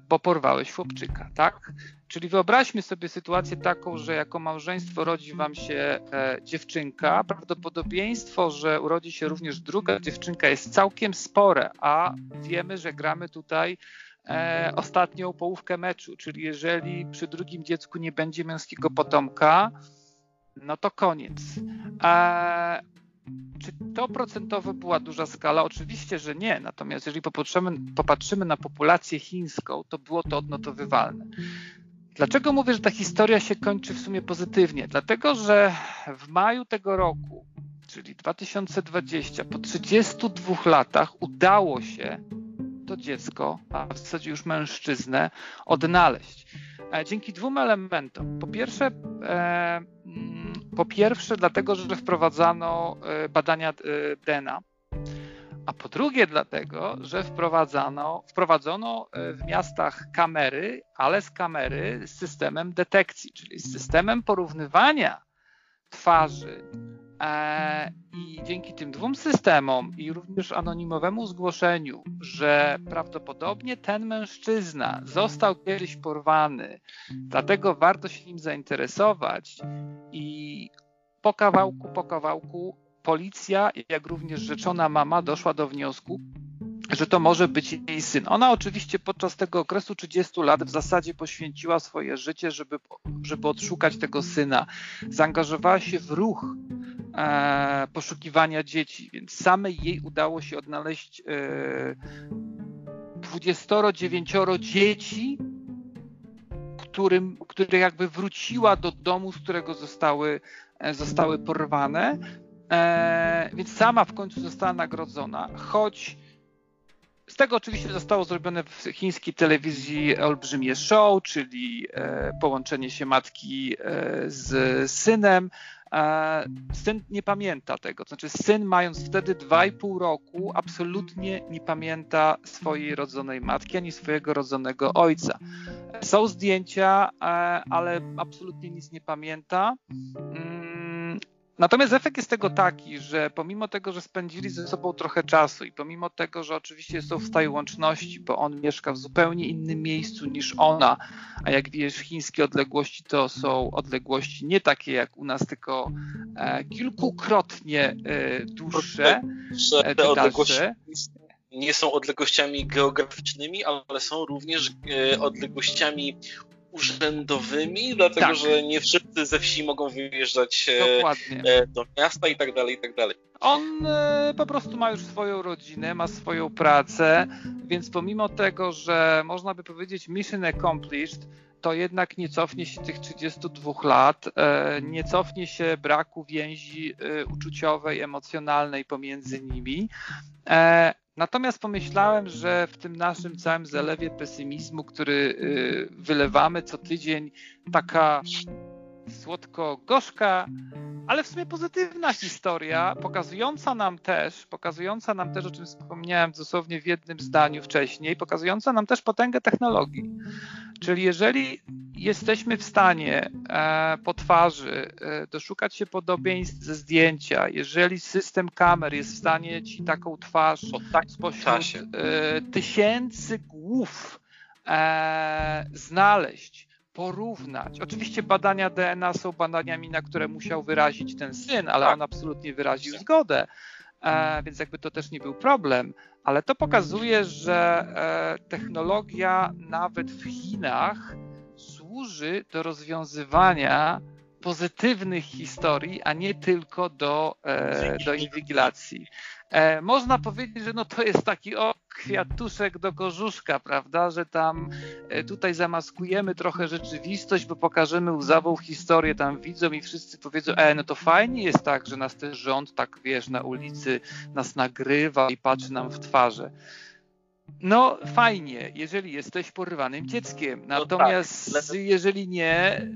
bo porwałeś chłopczyka, tak? Czyli wyobraźmy sobie sytuację taką, że jako małżeństwo rodzi wam się e, dziewczynka. Prawdopodobieństwo, że urodzi się również druga dziewczynka jest całkiem spore, a wiemy, że gramy tutaj e, ostatnią połówkę meczu, czyli jeżeli przy drugim dziecku nie będzie męskiego potomka, no to koniec. E, czy to procentowo była duża skala? Oczywiście, że nie. Natomiast jeżeli popatrzymy, popatrzymy na populację chińską, to było to odnotowywalne. Dlaczego mówię, że ta historia się kończy w sumie pozytywnie? Dlatego, że w maju tego roku, czyli 2020, po 32 latach udało się to dziecko, a w zasadzie już mężczyznę, odnaleźć. E, dzięki dwóm elementom. Po pierwsze, e, mm, po pierwsze dlatego, że wprowadzano e, badania DNA po drugie dlatego, że wprowadzano, wprowadzono e, w miastach kamery, ale z kamery z systemem detekcji, czyli z systemem porównywania twarzy. E, I dzięki tym dwóm systemom i również anonimowemu zgłoszeniu, że prawdopodobnie ten mężczyzna został kiedyś porwany, dlatego warto się nim zainteresować i po kawałku, po kawałku policja, jak również rzeczona mama doszła do wniosku, że to może być jej syn. Ona oczywiście podczas tego okresu 30 lat w zasadzie poświęciła swoje życie, żeby, żeby odszukać tego syna. Zaangażowała się w ruch e, poszukiwania dzieci, więc samej jej udało się odnaleźć e, 29 dzieci, którym, które jakby wróciła do domu, z którego zostały, e, zostały porwane. E, więc sama w końcu została nagrodzona, choć z tego oczywiście zostało zrobione w chińskiej telewizji olbrzymie show, czyli e, połączenie się matki e, z synem. E, syn nie pamięta tego, znaczy syn mając wtedy 2,5 roku absolutnie nie pamięta swojej rodzonej matki ani swojego rodzonego ojca. Są zdjęcia, e, ale absolutnie nic nie pamięta. Mm, Natomiast efekt jest tego taki, że pomimo tego, że spędzili ze sobą trochę czasu i pomimo tego, że oczywiście są w stałej łączności, bo on mieszka w zupełnie innym miejscu niż ona, a jak wiesz, chińskie odległości to są odległości nie takie jak u nas, tylko e, kilkukrotnie e, dłuższe. E, te odległości nie są odległościami geograficznymi, ale są również e, odległościami urzędowymi, dlatego tak. że nie wszyscy ze wsi mogą wyjeżdżać e, Dokładnie. E, do miasta i tak dalej, i tak dalej. On e, po prostu ma już swoją rodzinę, ma swoją pracę, więc pomimo tego, że można by powiedzieć mission accomplished, to jednak nie cofnie się tych 32 lat, nie cofnie się braku więzi uczuciowej, emocjonalnej pomiędzy nimi. Natomiast pomyślałem, że w tym naszym całym zalewie pesymizmu, który wylewamy co tydzień, taka słodko-gorzka, ale w sumie pozytywna historia, pokazująca nam też, pokazująca nam też, o czym wspomniałem dosłownie w jednym zdaniu wcześniej, pokazująca nam też potęgę technologii. Czyli jeżeli jesteśmy w stanie e, po twarzy e, doszukać się podobieństw ze zdjęcia, jeżeli system kamer jest w stanie ci taką twarz spośród e, tysięcy głów e, znaleźć, porównać. Oczywiście badania DNA są badaniami, na które musiał wyrazić ten syn, ale tak. on absolutnie wyraził zgodę, e, więc jakby to też nie był problem. Ale to pokazuje, że e, technologia nawet w Chinach służy do rozwiązywania pozytywnych historii, a nie tylko do, e, do inwigilacji. Można powiedzieć, że no to jest taki kwiatuszek do korzuszka, prawda, że tam e, tutaj zamaskujemy trochę rzeczywistość, bo pokażemy łzawą historię tam widzom i wszyscy powiedzą, e, no to fajnie jest tak, że nas ten rząd tak, wiesz, na ulicy nas nagrywa i patrzy nam w twarze. No fajnie, jeżeli jesteś porywanym dzieckiem. Natomiast no tak, jeżeli nie,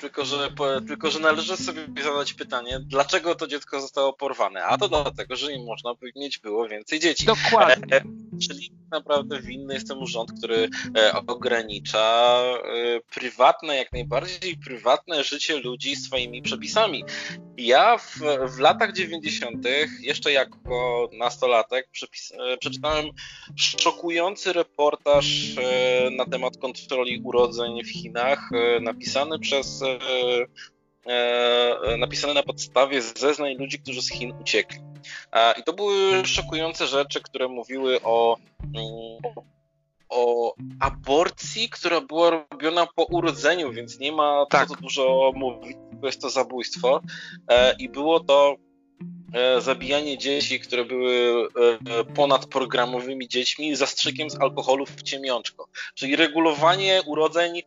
tylko że, tylko, że należy sobie zadać pytanie, dlaczego to dziecko zostało porwane? A to dlatego, że nie można mieć było więcej dzieci. Dokładnie. E, czyli naprawdę winny jest temu rząd, który e, ogranicza e, prywatne, jak najbardziej prywatne życie ludzi swoimi przepisami. Ja w, w latach 90., jeszcze jako nastolatek, przepis, przeczytałem szokujący reportaż na temat kontroli urodzeń w Chinach, napisany przez napisane na podstawie zeznań ludzi, którzy z Chin uciekli. I to były szokujące rzeczy, które mówiły o, o aborcji, która była robiona po urodzeniu, więc nie ma tak. co dużo mówić, bo jest to zabójstwo. E, I było to e, zabijanie dzieci, które były e, ponadprogramowymi dziećmi, zastrzykiem z alkoholu w ciemiączko. Czyli regulowanie urodzeń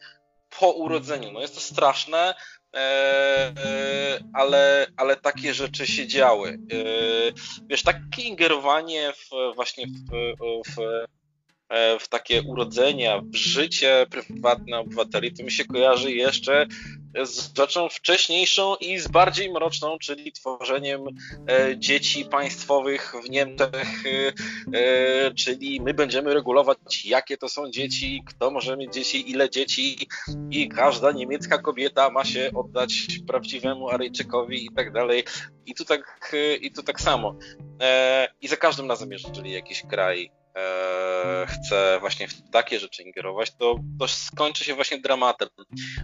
po urodzeniu. No jest to straszne, E, e, ale, ale takie rzeczy się działy. E, wiesz, takie ingerowanie w, właśnie w, w, w takie urodzenia, w życie prywatne obywateli, to mi się kojarzy jeszcze z rzeczą wcześniejszą i z bardziej mroczną, czyli tworzeniem e, dzieci państwowych w Niemczech, e, e, czyli my będziemy regulować, jakie to są dzieci, kto może mieć dzieci, ile dzieci i każda niemiecka kobieta ma się oddać prawdziwemu Aryjczykowi i tak dalej. I tu tak, i tu tak samo. I za każdym razem, jeżeli jakiś kraj e, chce właśnie w takie rzeczy ingerować, to, to skończy się właśnie dramatem.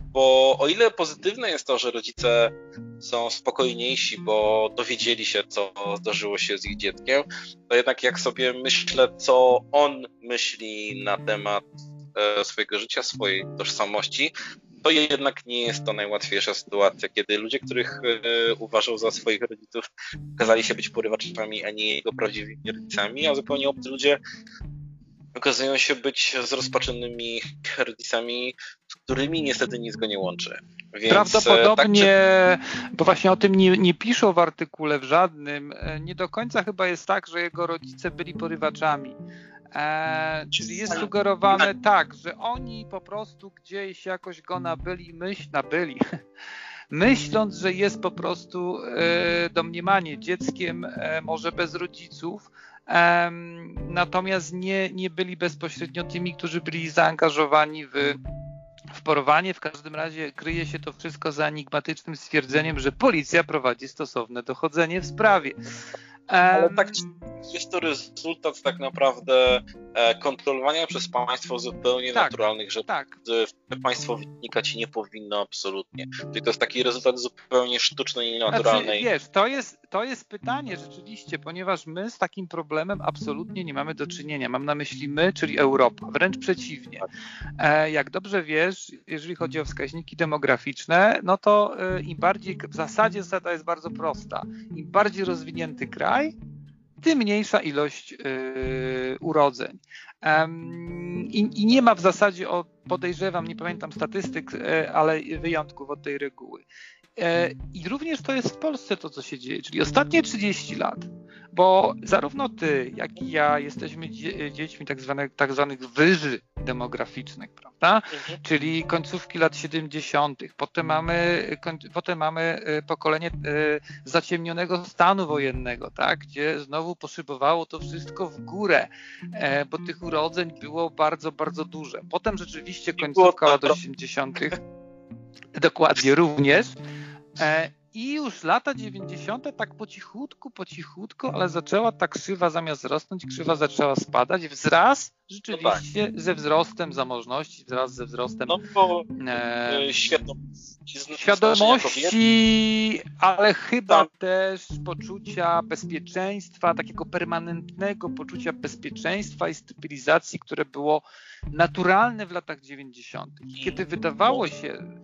Bo o ile pozytywne jest to, że rodzice są spokojniejsi, bo dowiedzieli się, co zdarzyło się z ich dzieckiem, to jednak jak sobie myślę, co on myśli na temat e, swojego życia, swojej tożsamości, to jednak nie jest to najłatwiejsza sytuacja, kiedy ludzie, których e, uważał za swoich rodziców, okazali się być porywaczami, a nie jego prawdziwymi rodzicami, a zupełnie obcy ludzie okazują się być zrozpaczonymi rodzicami, z którymi niestety nic go nie łączy. Więc, Prawdopodobnie, tak, bo właśnie o tym nie, nie piszą w artykule w żadnym, e, nie do końca chyba jest tak, że jego rodzice byli porywaczami. E, czyli jest sugerowane tak, że oni po prostu gdzieś jakoś go nabyli, myśl, nabyli, myśląc, że jest po prostu e, domniemanie dzieckiem, e, może bez rodziców, natomiast nie, nie byli bezpośrednio tymi, którzy byli zaangażowani w, w porowanie. W każdym razie kryje się to wszystko za enigmatycznym stwierdzeniem, że policja prowadzi stosowne dochodzenie w sprawie. Ale tak jest to rezultat tak naprawdę e, kontrolowania przez państwo zupełnie tak, naturalnych rzeczy. Tak. Państwo wynikać nie powinno absolutnie. Czyli to jest taki rezultat zupełnie sztucznej i naturalnej. Znaczy, wiesz, to jest, to jest pytanie rzeczywiście, ponieważ my z takim problemem absolutnie nie mamy do czynienia. Mam na myśli my, czyli Europa, wręcz przeciwnie. Tak. E, jak dobrze wiesz, jeżeli chodzi o wskaźniki demograficzne, no to e, im bardziej, w zasadzie zasada jest bardzo prosta. Im bardziej rozwinięty kraj, tym mniejsza ilość yy, urodzeń. I, I, nie ma w zasadzie, o, podejrzewam, nie pamiętam statystyk, yy, ale wyjątków od tej reguły. E, I również to jest w Polsce to, co się dzieje, czyli ostatnie 30 lat, bo zarówno ty, jak i ja jesteśmy dzie dziećmi tak zwanych, tak zwanych wyży demograficznych, prawda? Mhm. Czyli końcówki lat 70., potem mamy, potem mamy e, pokolenie e, zaciemnionego stanu wojennego, tak? gdzie znowu poszybowało to wszystko w górę, bo tych urodzeń było bardzo, bardzo dużo. Potem rzeczywiście końcówka lat 80. Dokładnie, również. E, I już lata 90. tak po cichutku, po cichutku, ale zaczęła ta krzywa zamiast rosnąć, krzywa zaczęła spadać wraz rzeczywiście no tak. ze wzrostem zamożności, wraz ze wzrostem no bo, e, e świadomości, świadomości ale chyba tak. też poczucia bezpieczeństwa, takiego permanentnego poczucia bezpieczeństwa i stabilizacji, które było naturalne w latach 90. Kiedy wydawało się,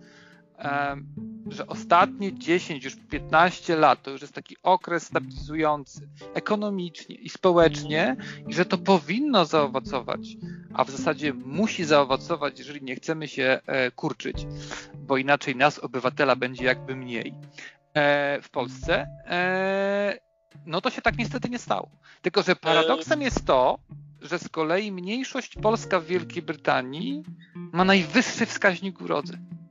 że ostatnie 10, już 15 lat to już jest taki okres stabilizujący ekonomicznie i społecznie i że to powinno zaowocować, a w zasadzie musi zaowocować, jeżeli nie chcemy się e, kurczyć, bo inaczej nas, obywatela, będzie jakby mniej e, w Polsce. E, no to się tak niestety nie stało. Tylko, że paradoksem jest to, że z kolei mniejszość polska w Wielkiej Brytanii ma najwyższy wskaźnik urodzeń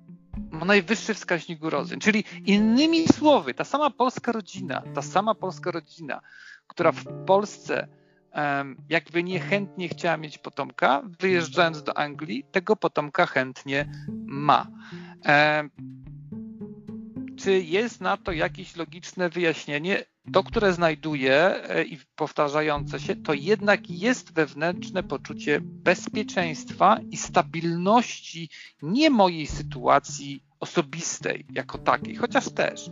ma najwyższy wskaźnik urodzeń. Czyli innymi słowy, ta sama polska rodzina, ta sama polska rodzina, która w Polsce jakby niechętnie chciała mieć potomka, wyjeżdżając do Anglii, tego potomka chętnie ma. Czy jest na to jakieś logiczne wyjaśnienie? To, które znajduję e, i powtarzające się, to jednak jest wewnętrzne poczucie bezpieczeństwa i stabilności nie mojej sytuacji osobistej jako takiej, chociaż też,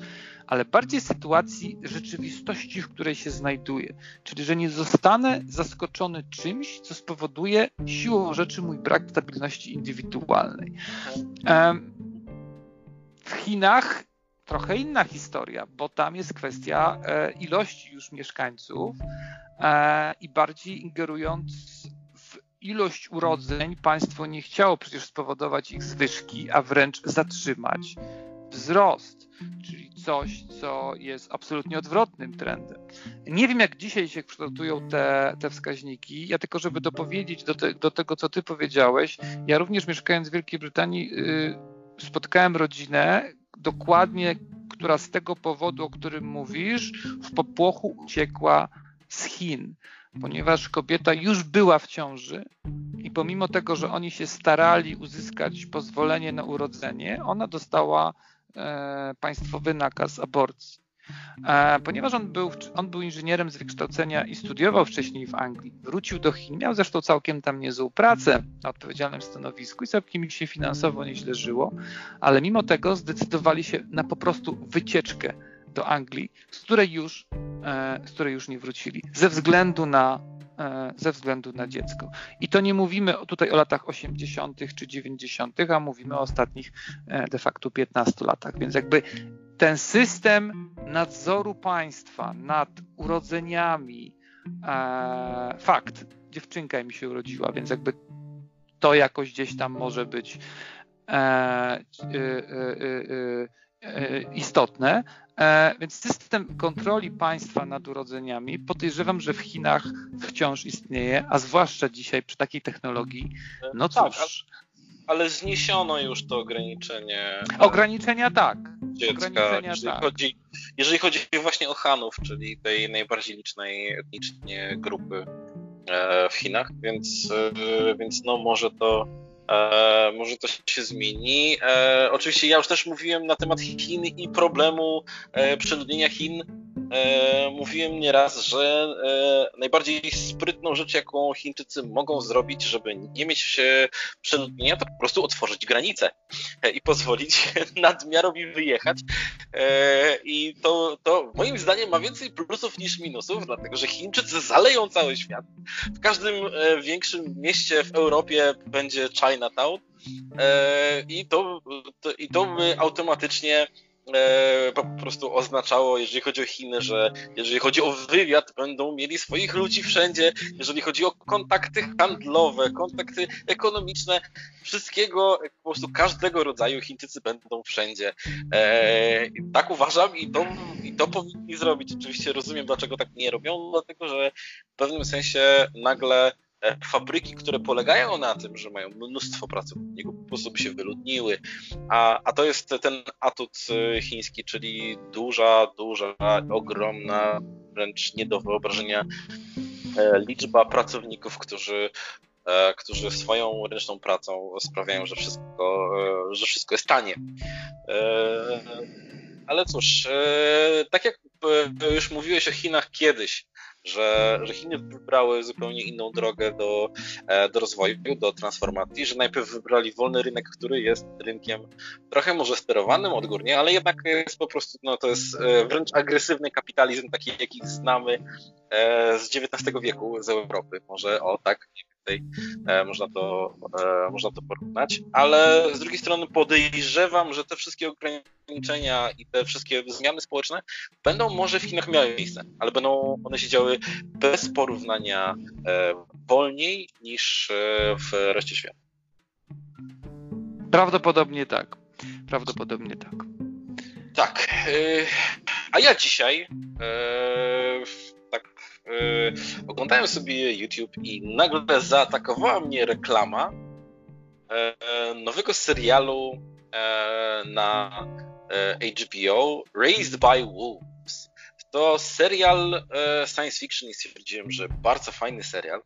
ale bardziej sytuacji rzeczywistości, w której się znajduję. Czyli, że nie zostanę zaskoczony czymś, co spowoduje siłą rzeczy mój brak stabilności indywidualnej. W Chinach trochę inna historia, bo tam jest kwestia e, ilości już mieszkańców e, i bardziej ingerując w ilość urodzeń, państwo nie chciało przecież spowodować ich zwyżki, a wręcz zatrzymać wzrost, czyli coś, co jest absolutnie odwrotnym trendem. Nie wiem, jak dzisiaj się kształtują te, te wskaźniki. Ja tylko, żeby dopowiedzieć do, te, do tego, co ty powiedziałeś, ja również mieszkając w Wielkiej Brytanii yy, spotkałem rodzinę, dokładnie, która z tego powodu, o którym mówisz, w popłochu uciekła z Chin, ponieważ kobieta już była w ciąży i pomimo tego, że oni się starali uzyskać pozwolenie na urodzenie, ona dostała e, państwowy nakaz aborcji. E, ponieważ on był, on był inżynierem z wykształcenia i studiował wcześniej w Anglii, wrócił do Chin, miał zresztą całkiem tam niezłą pracę na odpowiedzialnym stanowisku i całkiem się finansowo nieźle żyło, ale mimo tego zdecydowali się na po prostu wycieczkę do Anglii, z której już, e, z której już nie wrócili, ze względu na e, ze względu na dziecko. I to nie mówimy tutaj o latach 80. czy 90., a mówimy o ostatnich de facto 15 latach. Więc jakby ten system nadzoru państwa nad urodzeniami, e, fakt, dziewczynka mi się urodziła, więc jakby to jakoś gdzieś tam może być e, e, e, e istotne. E, więc system kontroli państwa nad urodzeniami podejrzewam, że w Chinach wciąż istnieje, a zwłaszcza dzisiaj przy takiej technologii. No tak, cóż. Tak, ale zniesiono już to ograniczenie. Ograniczenia tak. Dziecka, jeżeli, tak. Chodzi, jeżeli chodzi właśnie o Hanów, czyli tej najbardziej licznej etnicznie grupy e, w Chinach, więc, e, więc no może to E, może to się zmieni. E, oczywiście ja już też mówiłem na temat Chin i problemu e, przeludnienia Chin e, mówiłem nieraz, że e, najbardziej sprytną rzecz, jaką Chińczycy mogą zrobić, żeby nie mieć e, przeludnienia, to po prostu otworzyć granice e, i pozwolić nadmiarowi wyjechać. E, I to, to moim zdaniem ma więcej plusów niż minusów, dlatego że Chińczycy zaleją cały świat. W każdym e, większym mieście w Europie będzie Chinatown i to, to, i to by automatycznie e, po prostu oznaczało, jeżeli chodzi o Chiny, że jeżeli chodzi o wywiad, będą mieli swoich ludzi wszędzie, jeżeli chodzi o kontakty handlowe, kontakty ekonomiczne, wszystkiego, po prostu każdego rodzaju Chińczycy będą wszędzie. E, tak uważam i to, i to powinni zrobić. Oczywiście rozumiem, dlaczego tak nie robią, dlatego że w pewnym sensie nagle E, fabryki, które polegają na tym, że mają mnóstwo pracowników, po prostu by się wyludniły, a, a to jest ten atut e, chiński, czyli duża, duża, ogromna, wręcz nie do wyobrażenia e, liczba pracowników, którzy którzy swoją ręczną pracą sprawiają, że wszystko, że wszystko jest tanie. Ale cóż, tak jak już mówiłeś o Chinach kiedyś, że, że Chiny wybrały zupełnie inną drogę do, e, do rozwoju, do transformacji, że najpierw wybrali wolny rynek, który jest rynkiem trochę może sterowanym odgórnie, ale jednak jest po prostu, no to jest e, wręcz agresywny kapitalizm, taki jaki znamy e, z XIX wieku z Europy. Może o tak, tej e, można, to, e, można to porównać, ale z drugiej strony podejrzewam, że te wszystkie ograniczenia i te wszystkie zmiany społeczne będą może w Chinach miały miejsce, ale będą one się działy bez porównania e, wolniej niż w reszcie świata. Prawdopodobnie tak. Prawdopodobnie tak. Tak. A ja dzisiaj oglądałem sobie YouTube i nagle zaatakowała mnie reklama yy, nowego serialu yy, na HBO Raised by Wolves. To serial science fiction i stwierdziłem, że bardzo fajny serial.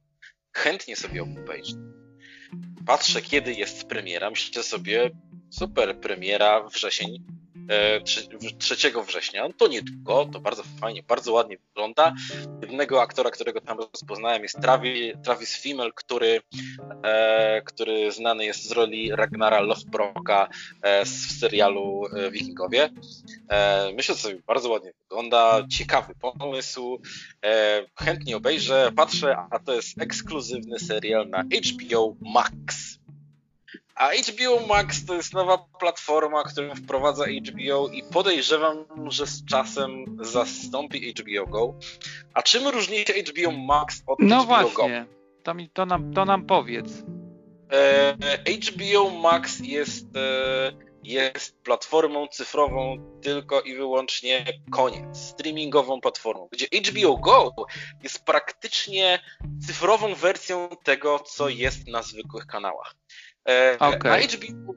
Chętnie sobie obejrzę. Patrzę, kiedy jest premiera. Myślę sobie, super, premiera wrzesień 3 e, września. To niedługo, to bardzo fajnie, bardzo ładnie wygląda. Jednego aktora, którego tam rozpoznałem jest Travis, Travis Fimmel, który, e, który znany jest z roli Ragnara Lothbroka e, w serialu Wikingowie. Myślę, że sobie bardzo ładnie wygląda, ciekawy pomysł, chętnie obejrzę, patrzę, a to jest ekskluzywny serial na HBO Max. A HBO Max to jest nowa platforma, którą wprowadza HBO i podejrzewam, że z czasem zastąpi HBO Go. A czym różni się HBO Max od no HBO właśnie. Go? To, mi, to, nam, to nam powiedz. E, HBO Max jest, e, jest platformą cyfrową tylko i wyłącznie koniec. Streamingową platformą, gdzie HBO Go jest praktycznie cyfrową wersją tego, co jest na zwykłych kanałach. E, okay. Na HBO,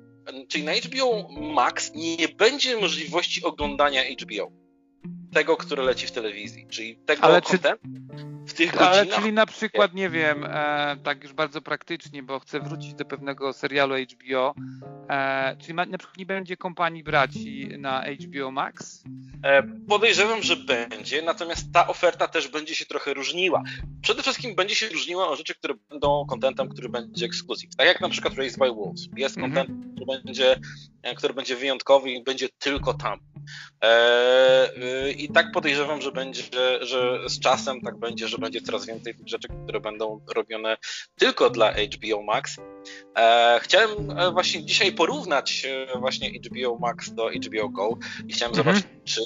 czyli na HBO Max nie będzie możliwości oglądania HBO. Tego, które leci w telewizji. Czyli tego Ale czy, tych godzinach. Ale czyli na przykład, nie wiem, e, tak już bardzo praktycznie, bo chcę wrócić do pewnego serialu HBO. E, czyli ma, na przykład nie będzie kompanii braci na HBO Max? E, podejrzewam, że będzie, natomiast ta oferta też będzie się trochę różniła. Przede wszystkim będzie się różniła o rzeczy, które będą kontentem, który będzie ekskluzyw. Tak jak na przykład Raised by Wolves. Jest kontent, mm -hmm. który, będzie, e, który będzie wyjątkowy i będzie tylko tam. E, I tak podejrzewam, że będzie, że z czasem tak będzie, że będzie coraz więcej tych rzeczy, które będą robione tylko dla HBO Max. E, chciałem właśnie dzisiaj porównać właśnie HBO Max do HBO Go i chciałem mhm. zobaczyć,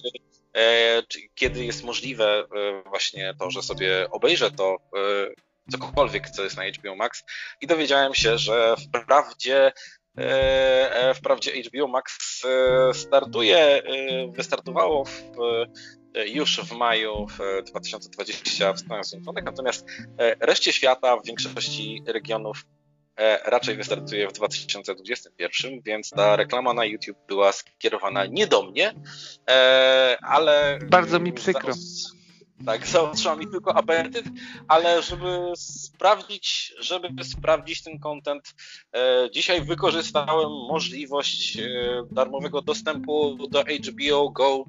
czy kiedy jest możliwe właśnie to, że sobie obejrzę to cokolwiek, co jest na HBO Max i dowiedziałem się, że wprawdzie E, e, wprawdzie HBO Max e, startuje, wystartowało w, już w maju 2020 w Stanach Zjednoczonych, natomiast reszcie świata, w większości regionów raczej wystartuje w 2021, więc ta reklama na YouTube była skierowana nie do mnie, ale... Bardzo mi przykro. Tak, zaostrzyła mi tylko apetyt, ale żeby sprawdzić, żeby sprawdzić ten content, e, dzisiaj wykorzystałem możliwość e, darmowego dostępu do HBO Go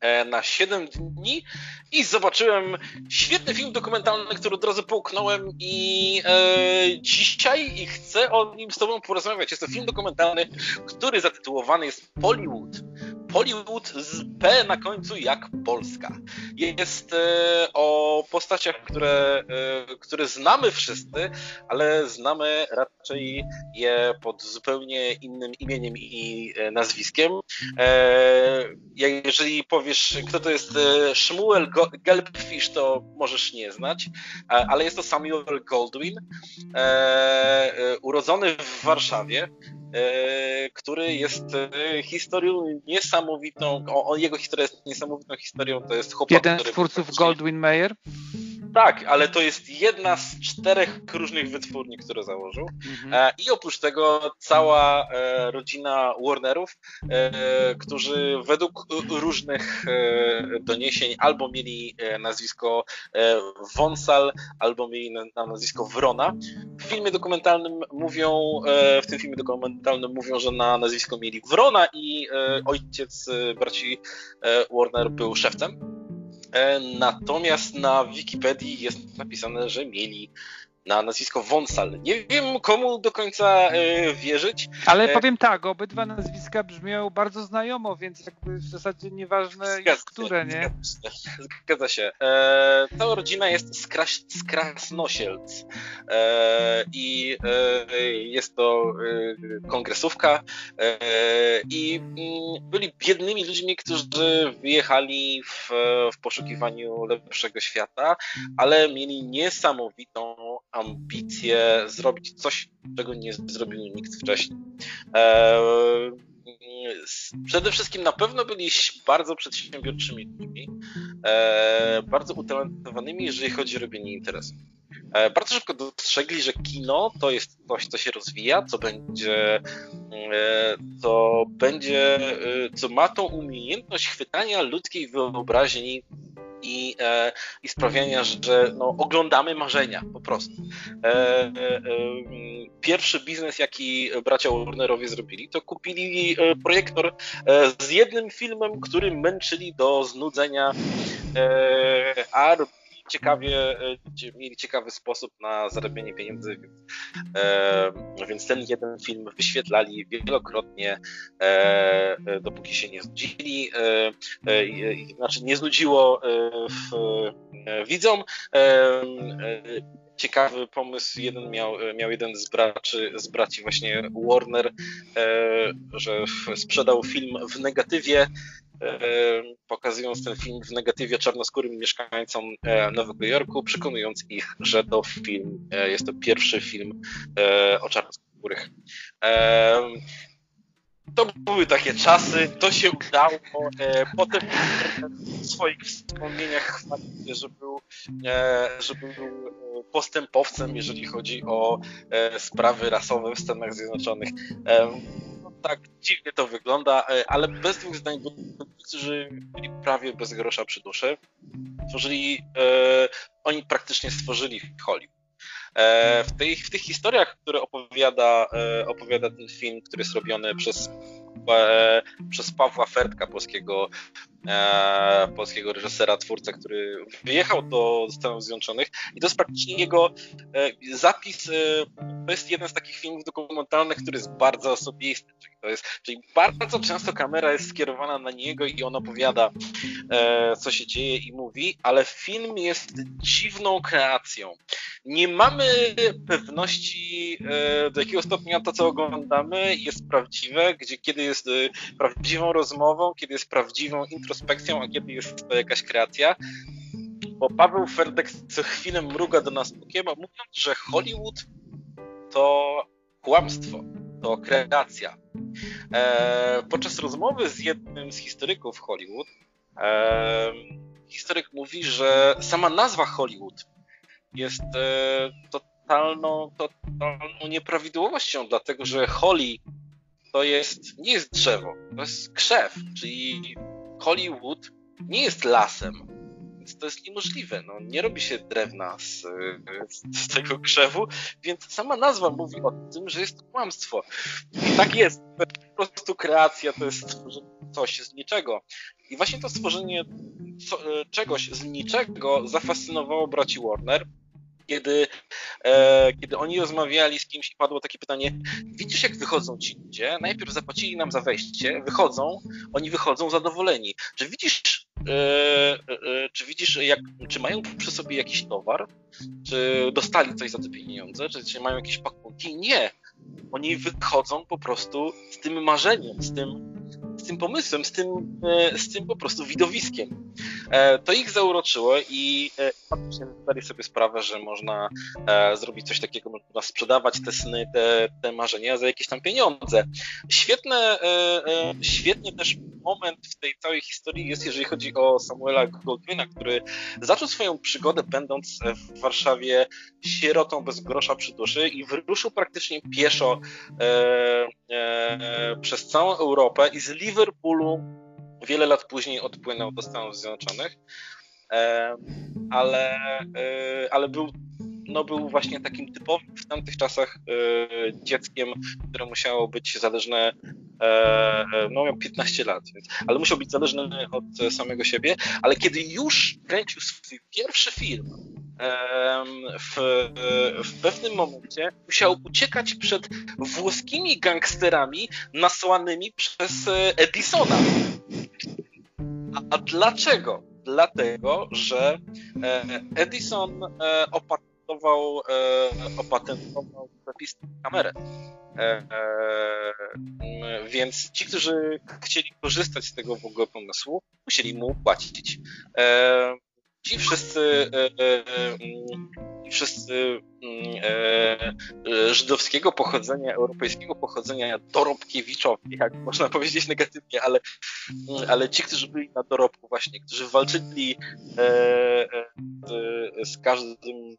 e, na 7 dni i zobaczyłem świetny film dokumentalny, który od razu połknąłem i e, dzisiaj i chcę o nim z tobą porozmawiać. Jest to film dokumentalny, który zatytułowany jest Pollywood Pollywood z P na końcu jak Polska. Jest e, o postaciach, które, e, które znamy wszyscy, ale znamy raczej je pod zupełnie innym imieniem i e, nazwiskiem. Jeżeli powiesz, kto to jest Shmuel Gelbfish, to możesz nie znać, ale jest to Samuel Goldwyn, urodzony w Warszawie, który jest historią niesamowitą, o, o, jego historia jest niesamowitą historią, to jest chłopak, Jeden z twórców Goldwyn Mayer? Tak, ale to jest jedna z czterech różnych wytwórni, które założył. Mhm. E, I oprócz tego cała e, rodzina Warnerów, e, którzy według różnych doniesień albo mieli nazwisko Wonsal, albo mieli na nazwisko Wrona. W filmie dokumentalnym mówią, w tym filmie dokumentalnym mówią, że na nazwisko mieli Wrona i ojciec braci Warner był szewcem. E, natomiast na Wikipedii jest napisane, że mieli na nazwisko Wonsal. Nie wiem, komu do końca e, wierzyć. Ale e, powiem tak, obydwa nazwiska brzmią bardzo znajomo, więc jakby w zasadzie nieważne zgadza które, nie? Zgadza się. Zgadza się. E, ta rodzina jest z, Kras z Krasnosielc e, i e, jest to e, kongresówka i mm, byli biednymi ludźmi, którzy wyjechali w, w poszukiwaniu lepszego świata, ale mieli niesamowitą ambicje zrobić coś, czego nie zrobił nikt wcześniej. Eee, przede wszystkim na pewno byli bardzo przedsiębiorczymi ludźmi, e, bardzo utalentowanymi, jeżeli chodzi o robienie interesów. E, bardzo szybko dostrzegli, że kino to jest coś, co się rozwija, co będzie, e, co będzie, e, co ma tą umiejętność chwytania ludzkiej wyobraźni i, e, i sprawiania, że no, oglądamy marzenia po prostu. E, e, pierwszy biznes, jaki bracia Warnerowie zrobili, to kupili projektor z jednym filmem, który męczyli do znudzenia, a ciekawie, e, mieli ciekawy sposób na zarabianie pieniędzy, więc, e, więc ten jeden film wyświetlali wielokrotnie, e, dopóki się nie znudzili, znaczy nie znudziło w, widzom ciekawy pomysł. Jeden miał, miał jeden z, braci, z braci właśnie Warner, że sprzedał film w negatywie pokazując ten film w negatywie czarnoskórym mieszkańcom e, Nowego Jorku, przekonując ich, że to film, e, jest to pierwszy film e, o czarnoskórych. To były takie czasy, to się udało. Potem w swoich wspomnieniach chwalił że był, że był postępowcem, jeżeli chodzi o sprawy rasowe w Stanach Zjednoczonych tak dziwnie to wygląda, e, ale bez dwóch zdań którzy byli prawie bez grosza przy duszy. Stworzyli, e, oni praktycznie stworzyli Hollywood. E, w, tej, w tych historiach, które opowiada, e, opowiada ten film, który jest robiony przez, przez Pawła Fertka, polskiego, e, polskiego reżysera, twórcę, który wyjechał do Stanów Zjednoczonych i to jest praktycznie jego zapis, to jest jeden z takich filmów dokumentalnych, który jest bardzo osobisty, czyli, to jest, czyli bardzo często kamera jest skierowana na niego i on opowiada, co się dzieje i mówi, ale film jest dziwną kreacją. Nie mamy pewności, e, do jakiego stopnia to, co oglądamy, jest prawdziwe, gdzie kiedy jest e, prawdziwą rozmową, kiedy jest prawdziwą introspekcją, a kiedy jest to jakaś kreacja. Bo Paweł Ferdek co chwilę mruga do nas okiem, mówiąc, że Hollywood to kłamstwo, to kreacja. E, podczas rozmowy z jednym z historyków Hollywood, historyk mówi, że sama nazwa Hollywood jest e, totalną, totalną nieprawidłowością, dlatego że Holly to jest, nie jest drzewo, to jest krzew, czyli Hollywood nie jest lasem, więc to jest niemożliwe. No, nie robi się drewna z, z, tego krzewu, więc sama nazwa mówi o tym, że jest to kłamstwo. I tak jest. Po prostu kreacja, to jest coś z niczego. I właśnie to stworzenie co, czegoś z niczego zafascynowało braci Warner, kiedy, e, kiedy oni rozmawiali z kimś i padło takie pytanie, widzisz jak wychodzą ci ludzie? Najpierw zapłacili nam za wejście, wychodzą, oni wychodzą zadowoleni. Czy widzisz, e, e, czy widzisz, jak, czy mają przy sobie jakiś towar? Czy dostali coś za te pieniądze? Czy, czy mają jakieś pakunki? Nie. Oni wychodzą po prostu z tym marzeniem, z tym, z tym pomysłem, z tym, e, z tym po prostu widowiskiem. E, to ich zauroczyło i e, faktycznie zdali sobie sprawę, że można zrobić coś takiego, można sprzedawać te sny, te, te marzenia za jakieś tam pieniądze. Świetne, świetnie też moment w tej całej historii jest, jeżeli chodzi o Samuela Goldwina, który zaczął swoją przygodę będąc w Warszawie sierotą bez grosza przy duszy i wyruszył praktycznie pieszo e, e, przez całą Europę i z Liverpoolu wiele lat później odpłynął do Stanów Zjednoczonych, ale, e, ale był no, był właśnie takim typowym w tamtych czasach e, dzieckiem, które musiało być zależne, e, no miał 15 lat, więc, ale musiał być zależny od samego siebie, ale kiedy już kręcił swój pierwszy film, w, w pewnym momencie musiał uciekać przed włoskimi gangsterami nasłanymi przez Edisona. A, dlaczego? Dlatego, że e, Edison e, opatentował, opatentował zapisną kamerę. Więc ci, którzy chcieli korzystać z tego w ogóle pomysłu, musieli mu płacić ci wszyscy, e, e, mm, wszyscy mm, e, żydowskiego pochodzenia, europejskiego pochodzenia dorobkiewiczowie, jak można powiedzieć negatywnie, ale, mm, ale ci, którzy byli na dorobku właśnie, którzy walczyli z każdym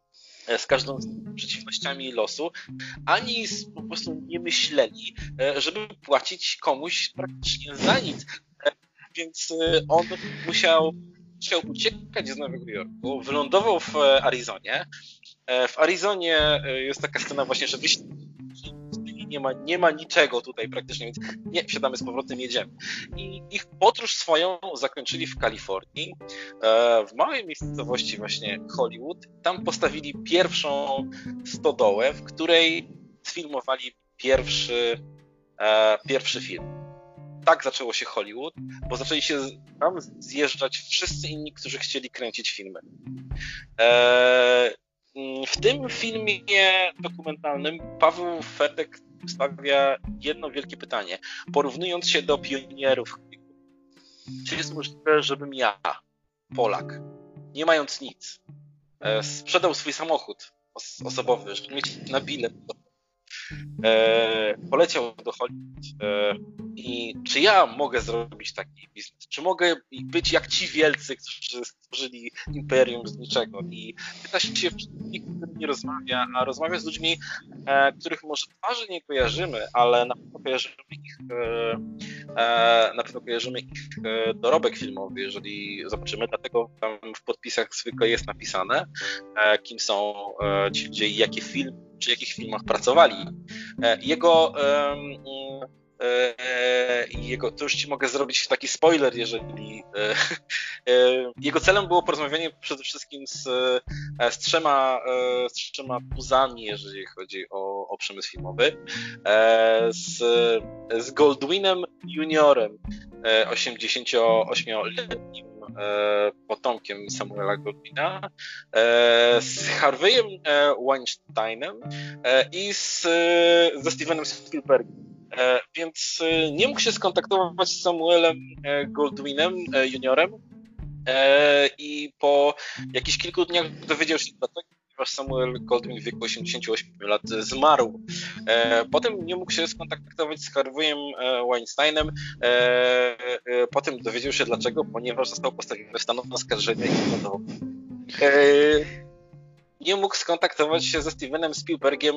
z każdą z przeciwnościami losu, ani po prostu nie myśleli, żeby płacić komuś praktycznie za nic. Więc on musiał chciał uciekać z Nowego Jorku, wylądował w e, Arizonie. E, w Arizonie e, jest taka scena właśnie, że wyjść nie ma, nie ma niczego tutaj praktycznie, więc nie, wsiadamy z powrotem, jedziemy. I ich podróż swoją zakończyli w Kalifornii, w małej miejscowości właśnie Hollywood. Tam postawili pierwszą stodołę, w której sfilmowali pierwszy, pierwszy film tak zaczęło się Hollywood, bo zaczęli się tam zjeżdżać wszyscy inni, którzy chcieli kręcić filmy. E, w tym filmie dokumentalnym Paweł Ferdek stawia jedno wielkie pytanie. Porównując się do pionierów, czy jest możliwe, żebym ja, Polak, nie mając nic, e, sprzedał swój samochód osobowy, żeby mieć na bilet e, poleciał do Hollywood e, i czy ja mogę zrobić taki biznes? Czy mogę być jak ci wielcy, którzy stworzyli imperium z niczego? I pyta się z nie rozmawia, a rozmawia z ludźmi, e, których może twarzy nie kojarzymy, ale na pewno kojarzymy ich, e, e na pewno kojarzymy ich e, dorobek filmowy, jeżeli zobaczymy, dlatego tam w podpisach zwykle jest napisane, kim są ci ludzie i jakie filmy przy jakich filmach pracowali. E, jego e, jego, to już ci mogę zrobić taki spoiler, jeżeli e, jego celem było porozmawianie przede wszystkim z, z, trzema, z trzema puzami, jeżeli chodzi o, o przemysł filmowy, z, z Goldwinem Juniorem, 88-letnim E, potomkiem Samuela Goldwina, e, z Harveyem e, Weinsteinem i z, ze Stevenem Spielbergiem. Więc nie mógł się skontaktować z Samuelem Goldwinem juniorem i po jakichś kilku dniach dowiedział się dlatego, ponieważ Samuel Goldwyn w wieku 88 lat zmarł. E, potem nie mógł się skontaktować z Harveyem e, Weinsteinem. E, potem dowiedział się dlaczego, ponieważ został postawiony stan oskarżenia i. Nie mógł skontaktować się ze Stevenem Spielbergiem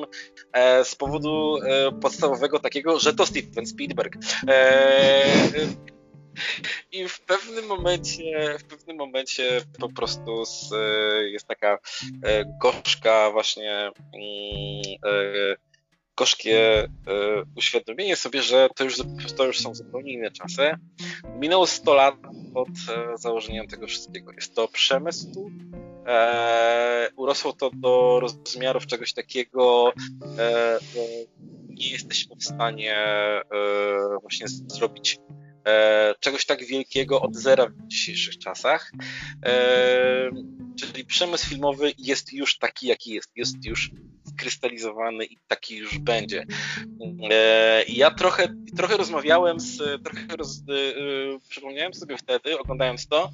z powodu podstawowego takiego, że to Steven Spielberg. I w pewnym momencie, w pewnym momencie po prostu z, jest taka e, gorzka właśnie mm, e, gorzkie e, uświadomienie sobie, że to już, to już są zupełnie inne czasy. Minęło 100 lat od założenia tego wszystkiego. Jest to przemysł, e, urosło to do rozmiarów czegoś takiego, e, nie jesteśmy w stanie e, właśnie zrobić e, czegoś tak wielkiego od zera w dzisiejszych czasach. E, czyli przemysł filmowy jest już taki, jaki jest. Jest już skrystalizowany i taki już będzie. E, ja trochę, trochę rozmawiałem z, trochę roz, e, e, przypomniałem sobie wtedy, oglądając to,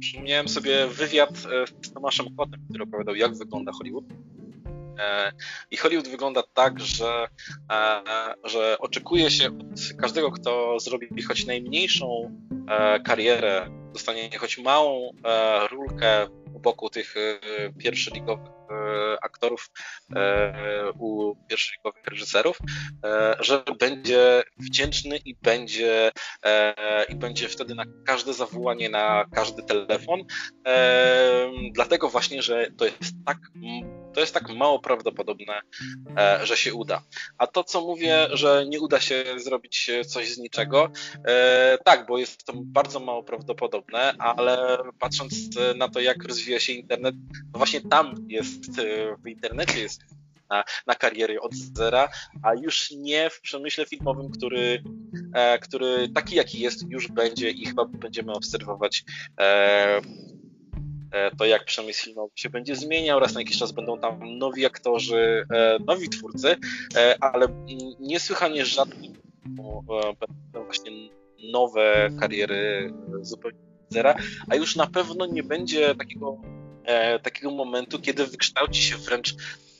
przypomniałem sobie wywiad z Tomaszem Kotem, który opowiadał, jak wygląda Hollywood. I Hollywood wygląda tak, że, że oczekuje się od każdego, kto zrobi choć najmniejszą karierę, dostanie choć małą rulkę u boku tych pierwszyligowych E, aktorów e, u pierwszykowych reżyserów, e, że będzie wdzięczny i będzie, i będzie wtedy na każde zawołanie, na każdy telefon, dlatego właśnie, że to jest tak, to jest tak mało prawdopodobne, że się uda. A to, co mówię, że nie uda się zrobić coś z niczego, tak, bo jest to bardzo mało prawdopodobne, ale patrząc na to, jak rozwija się internet, to właśnie tam jest e, w internecie, jest na, na kariery od zera, a już nie w przemyśle filmowym, który, e, który taki jaki jest, już będzie i chyba będziemy obserwować e, to, jak przemysł filmowy się będzie zmieniał. Raz na jakiś czas będą tam nowi aktorzy, nowi twórcy, ale niesłychanie rzadko będą właśnie nowe kariery zupełnie zera, a już na pewno nie będzie takiego e, takiego momentu, kiedy wykształci się wręcz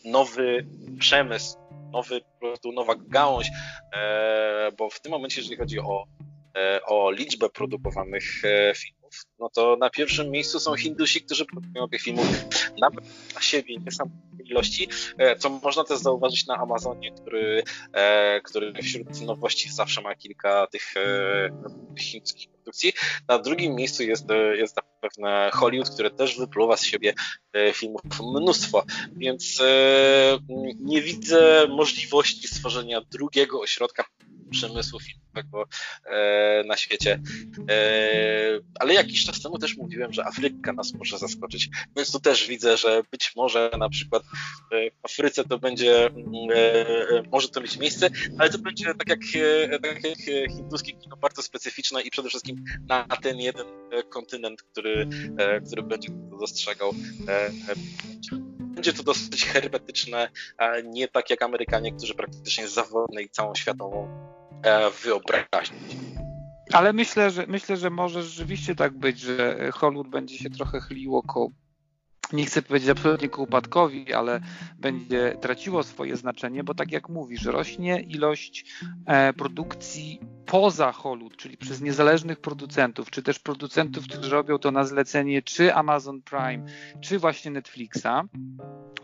nowy przemysł, nowy, po prostu nowa gałąź, e, bo w tym momencie, jeżeli chodzi o, e, o liczbę produkowanych e, filmów, no to na pierwszym miejscu są Hindusi, którzy produkują tych filmów na siebie niesamowite ilości, e, co można też zauważyć na Amazonie, który, e, który wśród nowości zawsze ma kilka tych, tych chińskich produkcji. Na drugim miejscu jest, jest zapewne Hollywood, który też wypluwa z siebie e, filmów mnóstwo, więc e, nie widzę możliwości stworzenia drugiego ośrodka przemysłu filmowego e, na świecie. Ale jakiś czas temu też mówiłem, że Afryka nas może zaskoczyć, więc tu też widzę, że być może na przykład w Afryce to będzie, może to mieć miejsce, ale to będzie tak jak, tak jak hinduskie kino bardzo specyficzne i przede wszystkim na ten jeden kontynent, który, który będzie to dostrzegał będzie to dosyć hermetyczne, nie tak jak Amerykanie, którzy praktycznie zawodnej całą światową E, wyobraźni. Ale myślę, że myślę, że może rzeczywiście tak być, że Hollywood będzie się trochę chyliło koło nie chcę powiedzieć absolutnie ku upadkowi, ale będzie traciło swoje znaczenie, bo tak jak mówisz, rośnie ilość e, produkcji poza Hollywood, czyli przez niezależnych producentów, czy też producentów, którzy robią to na zlecenie czy Amazon Prime, czy właśnie Netflixa.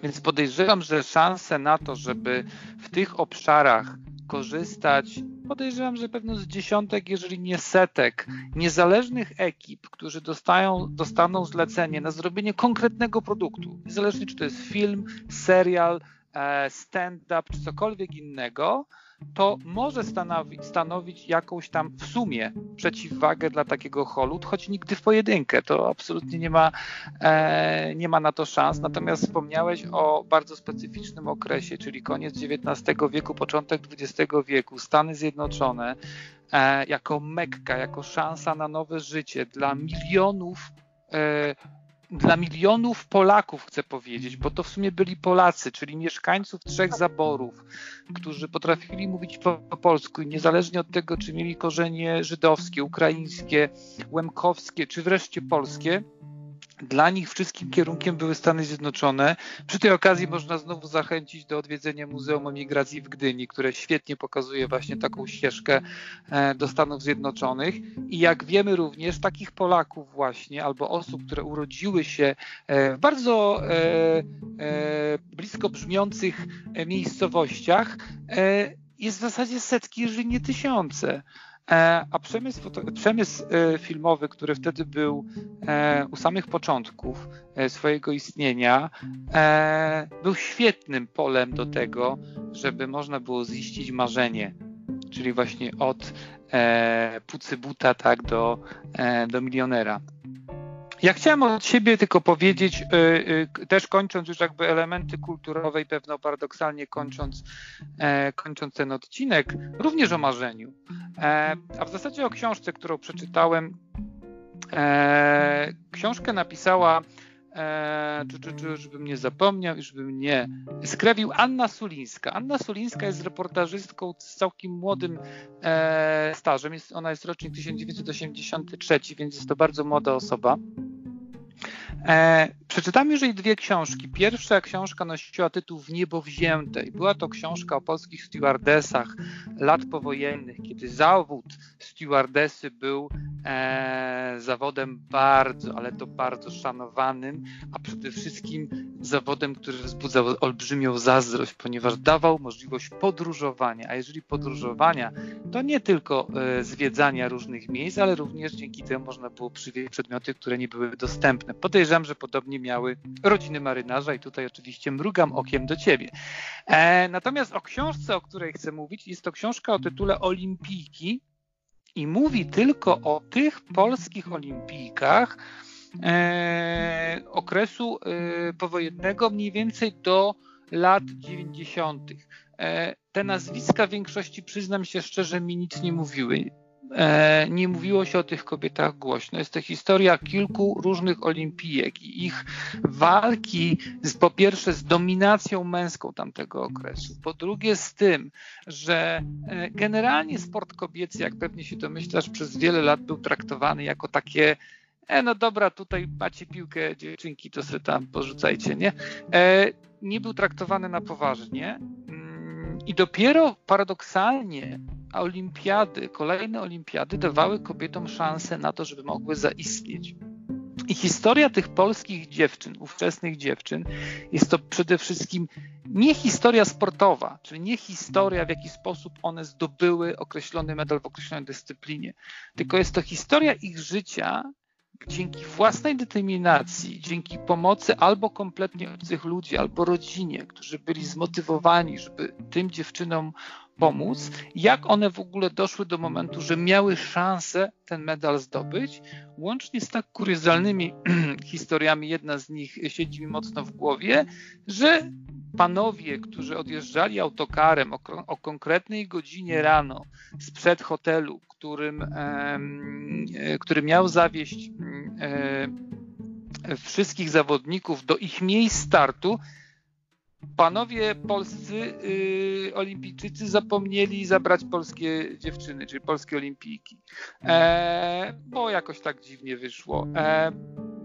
Więc podejrzewam, że szanse na to, żeby w tych obszarach korzystać, podejrzewam, że pewno z dziesiątek, jeżeli nie setek, niezależnych ekip, którzy dostają, dostaną zlecenie na zrobienie konkretnego produktu, niezależnie czy to jest film, serial, e, stand-up czy cokolwiek innego, to może stanowić, stanowić jakąś tam w sumie przeciwwagę dla takiego Hollywood, choć nigdy w pojedynkę. To absolutnie nie ma, e, nie ma na to szans. Natomiast wspomniałeś o bardzo specyficznym okresie, czyli koniec XIX wieku, początek XX wieku, Stany Zjednoczone, e, jako Mekka, jako szansa na nowe życie dla milionów e, dla milionów Polaków, chcę powiedzieć, bo to w sumie byli Polacy, czyli mieszkańców trzech zaborów, którzy potrafili mówić po, po polsku i niezależnie od tego, czy mieli korzenie żydowskie, ukraińskie, łemkowskie, czy wreszcie polskie, dla nich wszystkim kierunkiem były Stany Zjednoczone. Przy tej okazji można znowu zachęcić do odwiedzenia Muzeum Emigracji w Gdyni, które świetnie pokazuje właśnie taką ścieżkę e, do Stanów Zjednoczonych. I jak wiemy również, takich Polaków właśnie, albo osób, które urodziły się e, w bardzo e, blisko brzmiących miejscowościach, jest w zasadzie setki, jeżeli nie tysiące. E, a przemysł, przemysł e, filmowy, który wtedy był e, u samych początków swojego istnienia, był świetnym polem do tego, żeby można było ziścić marzenie, czyli właśnie od pucy buta tak, do, do milionera. Ja chciałem od siebie tylko powiedzieć, y, y, też kończąc już jakby elementy kulturowe i pewno paradoksalnie kończąc, e, kończąc ten odcinek, również o marzeniu. E, a w zasadzie o książce, którą przeczytałem. E, książkę napisała e, czy, czy, żebym nie zapomniał i żebym nie skrewił, Anna Sulińska. Anna Sulińska jest reportażystką z całkiem młodym e, stażem. Jest, ona jest rocznik 1983, więc jest to bardzo młoda osoba. E, przeczytam jej dwie książki. Pierwsza książka nosiła tytuł W niebo wzięte i była to książka o polskich stewardesach lat powojennych, kiedy zawód stewardesy był e, zawodem bardzo, ale to bardzo szanowanym, a przede wszystkim zawodem, który wzbudzał olbrzymią zazdrość, ponieważ dawał możliwość podróżowania, a jeżeli podróżowania, to nie tylko e, zwiedzania różnych miejsc, ale również dzięki temu można było przywieźć przedmioty, które nie były dostępne. Podejrzewam, że podobnie miały rodziny marynarza i tutaj oczywiście mrugam okiem do ciebie. E, natomiast o książce, o której chcę mówić, jest to książka o tytule Olimpijki i mówi tylko o tych polskich olimpijkach e, okresu e, powojennego mniej więcej do lat 90. E, te nazwiska w większości, przyznam się szczerze, mi nic nie mówiły. E, nie mówiło się o tych kobietach głośno. Jest to historia kilku różnych olimpijek i ich walki z, po pierwsze z dominacją męską tamtego okresu, po drugie z tym, że e, generalnie sport kobiecy, jak pewnie się domyślasz, przez wiele lat był traktowany jako takie e, no dobra, tutaj macie piłkę, dziewczynki, to sobie tam porzucajcie, nie? E, nie był traktowany na poważnie i dopiero paradoksalnie olimpiady, kolejne olimpiady dawały kobietom szansę na to, żeby mogły zaistnieć. I historia tych polskich dziewczyn, ówczesnych dziewczyn, jest to przede wszystkim nie historia sportowa, czyli nie historia, w jaki sposób one zdobyły określony medal w określonej dyscyplinie, tylko jest to historia ich życia dzięki własnej determinacji, dzięki pomocy albo kompletnie obcych ludzi, albo rodzinie, którzy byli zmotywowani, żeby tym dziewczynom pomóc, jak one w ogóle doszły do momentu, że miały szansę ten medal zdobyć, łącznie z tak kuriozalnymi historiami. Jedna z nich siedzi mi mocno w głowie, że panowie, którzy odjeżdżali autokarem o, o konkretnej godzinie rano sprzed hotelu, którym, e, który miał zawieść e, wszystkich zawodników do ich miejsc startu, panowie polscy y, olimpijczycy zapomnieli zabrać polskie dziewczyny, czyli polskie olimpijki. E, bo jakoś tak dziwnie wyszło.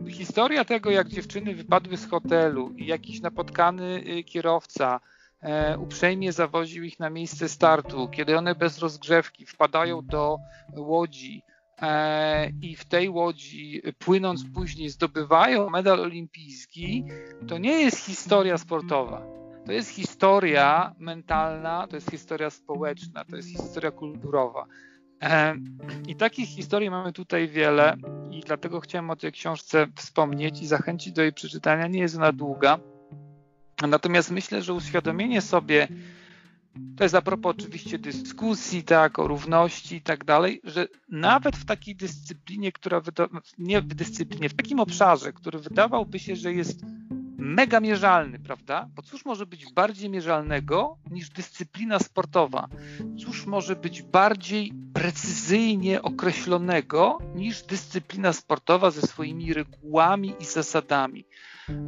Historia tego, jak dziewczyny wypadły z hotelu i jakiś napotkany y, kierowca uprzejmie zawoził ich na miejsce startu, kiedy one bez rozgrzewki wpadają do łodzi, E, i w tej łodzi płynąc później zdobywają medal olimpijski, to nie jest historia sportowa. To jest historia mentalna, to jest historia społeczna, to jest historia kulturowa. E, I takich historii mamy tutaj wiele, i dlatego chciałem o tej książce wspomnieć i zachęcić do jej przeczytania. Nie jest ona długa. Natomiast myślę, że uświadomienie sobie, to jest a propos oczywiście dyskusji, tak, o równości i tak dalej, że nawet w takiej dyscyplinie, która wyda, nie w dyscyplinie, w takim obszarze, który wydawałby się, że jest mega mierzalny, prawda? Bo cóż może być bardziej mierzalnego niż dyscyplina sportowa? Cóż może być bardziej precyzyjnie określonego niż dyscyplina sportowa ze swoimi regułami i zasadami?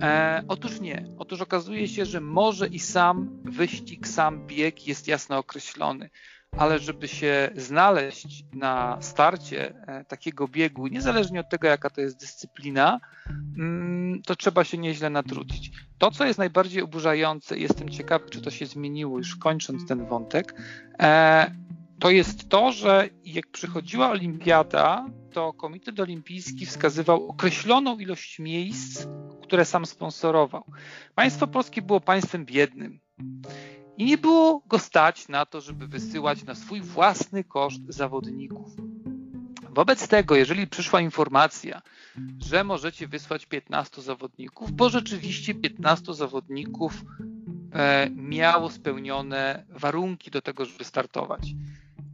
E, otóż nie. Otóż okazuje się, że może i sam wyścig, sam bieg jest jasno określony ale żeby się znaleźć na starcie e, takiego biegu, niezależnie od tego, jaka to jest dyscyplina, mm, to trzeba się nieźle natrudzić. To, co jest najbardziej oburzające, jestem ciekawy, czy to się zmieniło, już kończąc ten wątek, e, to jest to, że jak przychodziła olimpiada, to Komitet Olimpijski wskazywał określoną ilość miejsc, które sam sponsorował. Państwo polskie było państwem biednym i nie było go stać na to, żeby wysyłać na swój własny koszt zawodników. Wobec tego, jeżeli przyszła informacja, że możecie wysłać 15 zawodników, bo rzeczywiście 15 zawodników e, miało spełnione warunki do tego, żeby startować.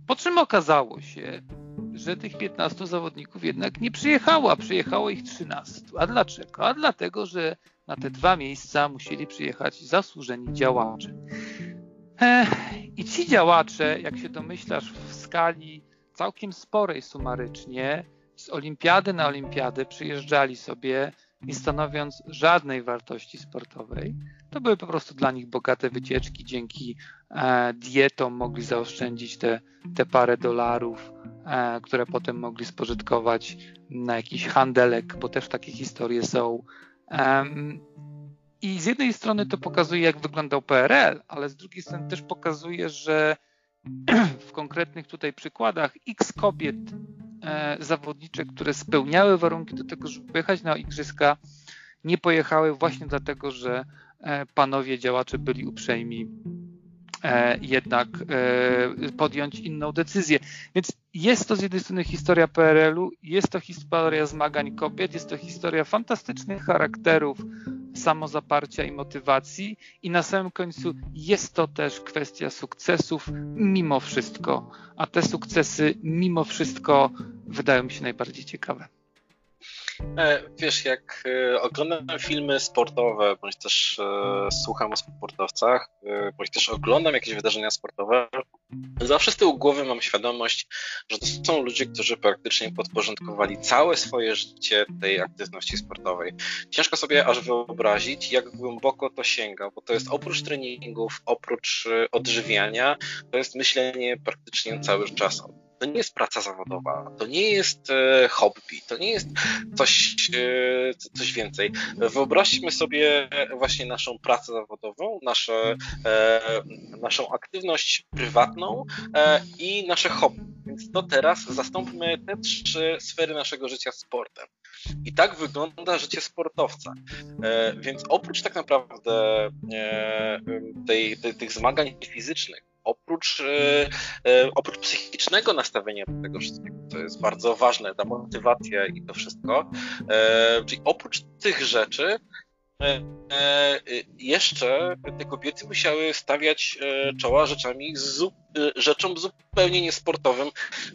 Po czym okazało się, że tych 15 zawodników jednak nie przyjechało, a przyjechało ich 13. A dlaczego? A dlatego, że na te dwa miejsca musieli przyjechać zasłużeni działacze. I ci działacze, jak się domyślasz, w skali całkiem sporej sumarycznie, z olimpiady na olimpiadę przyjeżdżali sobie nie stanowiąc żadnej wartości sportowej. To były po prostu dla nich bogate wycieczki. Dzięki e, dietom mogli zaoszczędzić te, te parę dolarów, e, które potem mogli spożytkować na jakiś handelek, bo też takie historie są. I z jednej strony to pokazuje, jak wyglądał PRL, ale z drugiej strony też pokazuje, że w konkretnych tutaj przykładach x kobiet e, zawodniczek, które spełniały warunki do tego, żeby pojechać na igrzyska, nie pojechały właśnie dlatego, że e, panowie działacze byli uprzejmi e, jednak e, podjąć inną decyzję. Więc jest to z jednej strony historia PRL-u, jest to historia zmagań kobiet, jest to historia fantastycznych charakterów, samozaparcia i motywacji, i na samym końcu jest to też kwestia sukcesów mimo wszystko, a te sukcesy mimo wszystko wydają mi się najbardziej ciekawe. E, wiesz, jak e, oglądam filmy sportowe, bądź też e, słucham o sportowcach, bądź też oglądam jakieś wydarzenia sportowe, zawsze z tyłu głowy mam świadomość, że to są ludzie, którzy praktycznie podporządkowali całe swoje życie tej aktywności sportowej. Ciężko sobie aż wyobrazić, jak głęboko to sięga, bo to jest oprócz treningów, oprócz odżywiania, to jest myślenie praktycznie cały czas to nie jest praca zawodowa, to nie jest e, hobby, to nie jest coś, e, coś więcej. Wyobraźmy sobie właśnie naszą pracę zawodową, nasze, e, naszą aktywność prywatną i nasze hobby. Więc to teraz zastąpmy te trzy sfery naszego życia sportem. I tak wygląda życie sportowca. Więc oprócz tak naprawdę tej, tej, tych zmagań fizycznych, oprócz, e, e, oprócz psychicznego nastawienia do tego wszystkiego, to jest bardzo ważne, ta motywacja i to wszystko, e, czyli oprócz tych rzeczy, jeszcze te kobiety musiały stawiać e, czoła rzeczami, rzeczom zupełnie niesportowym,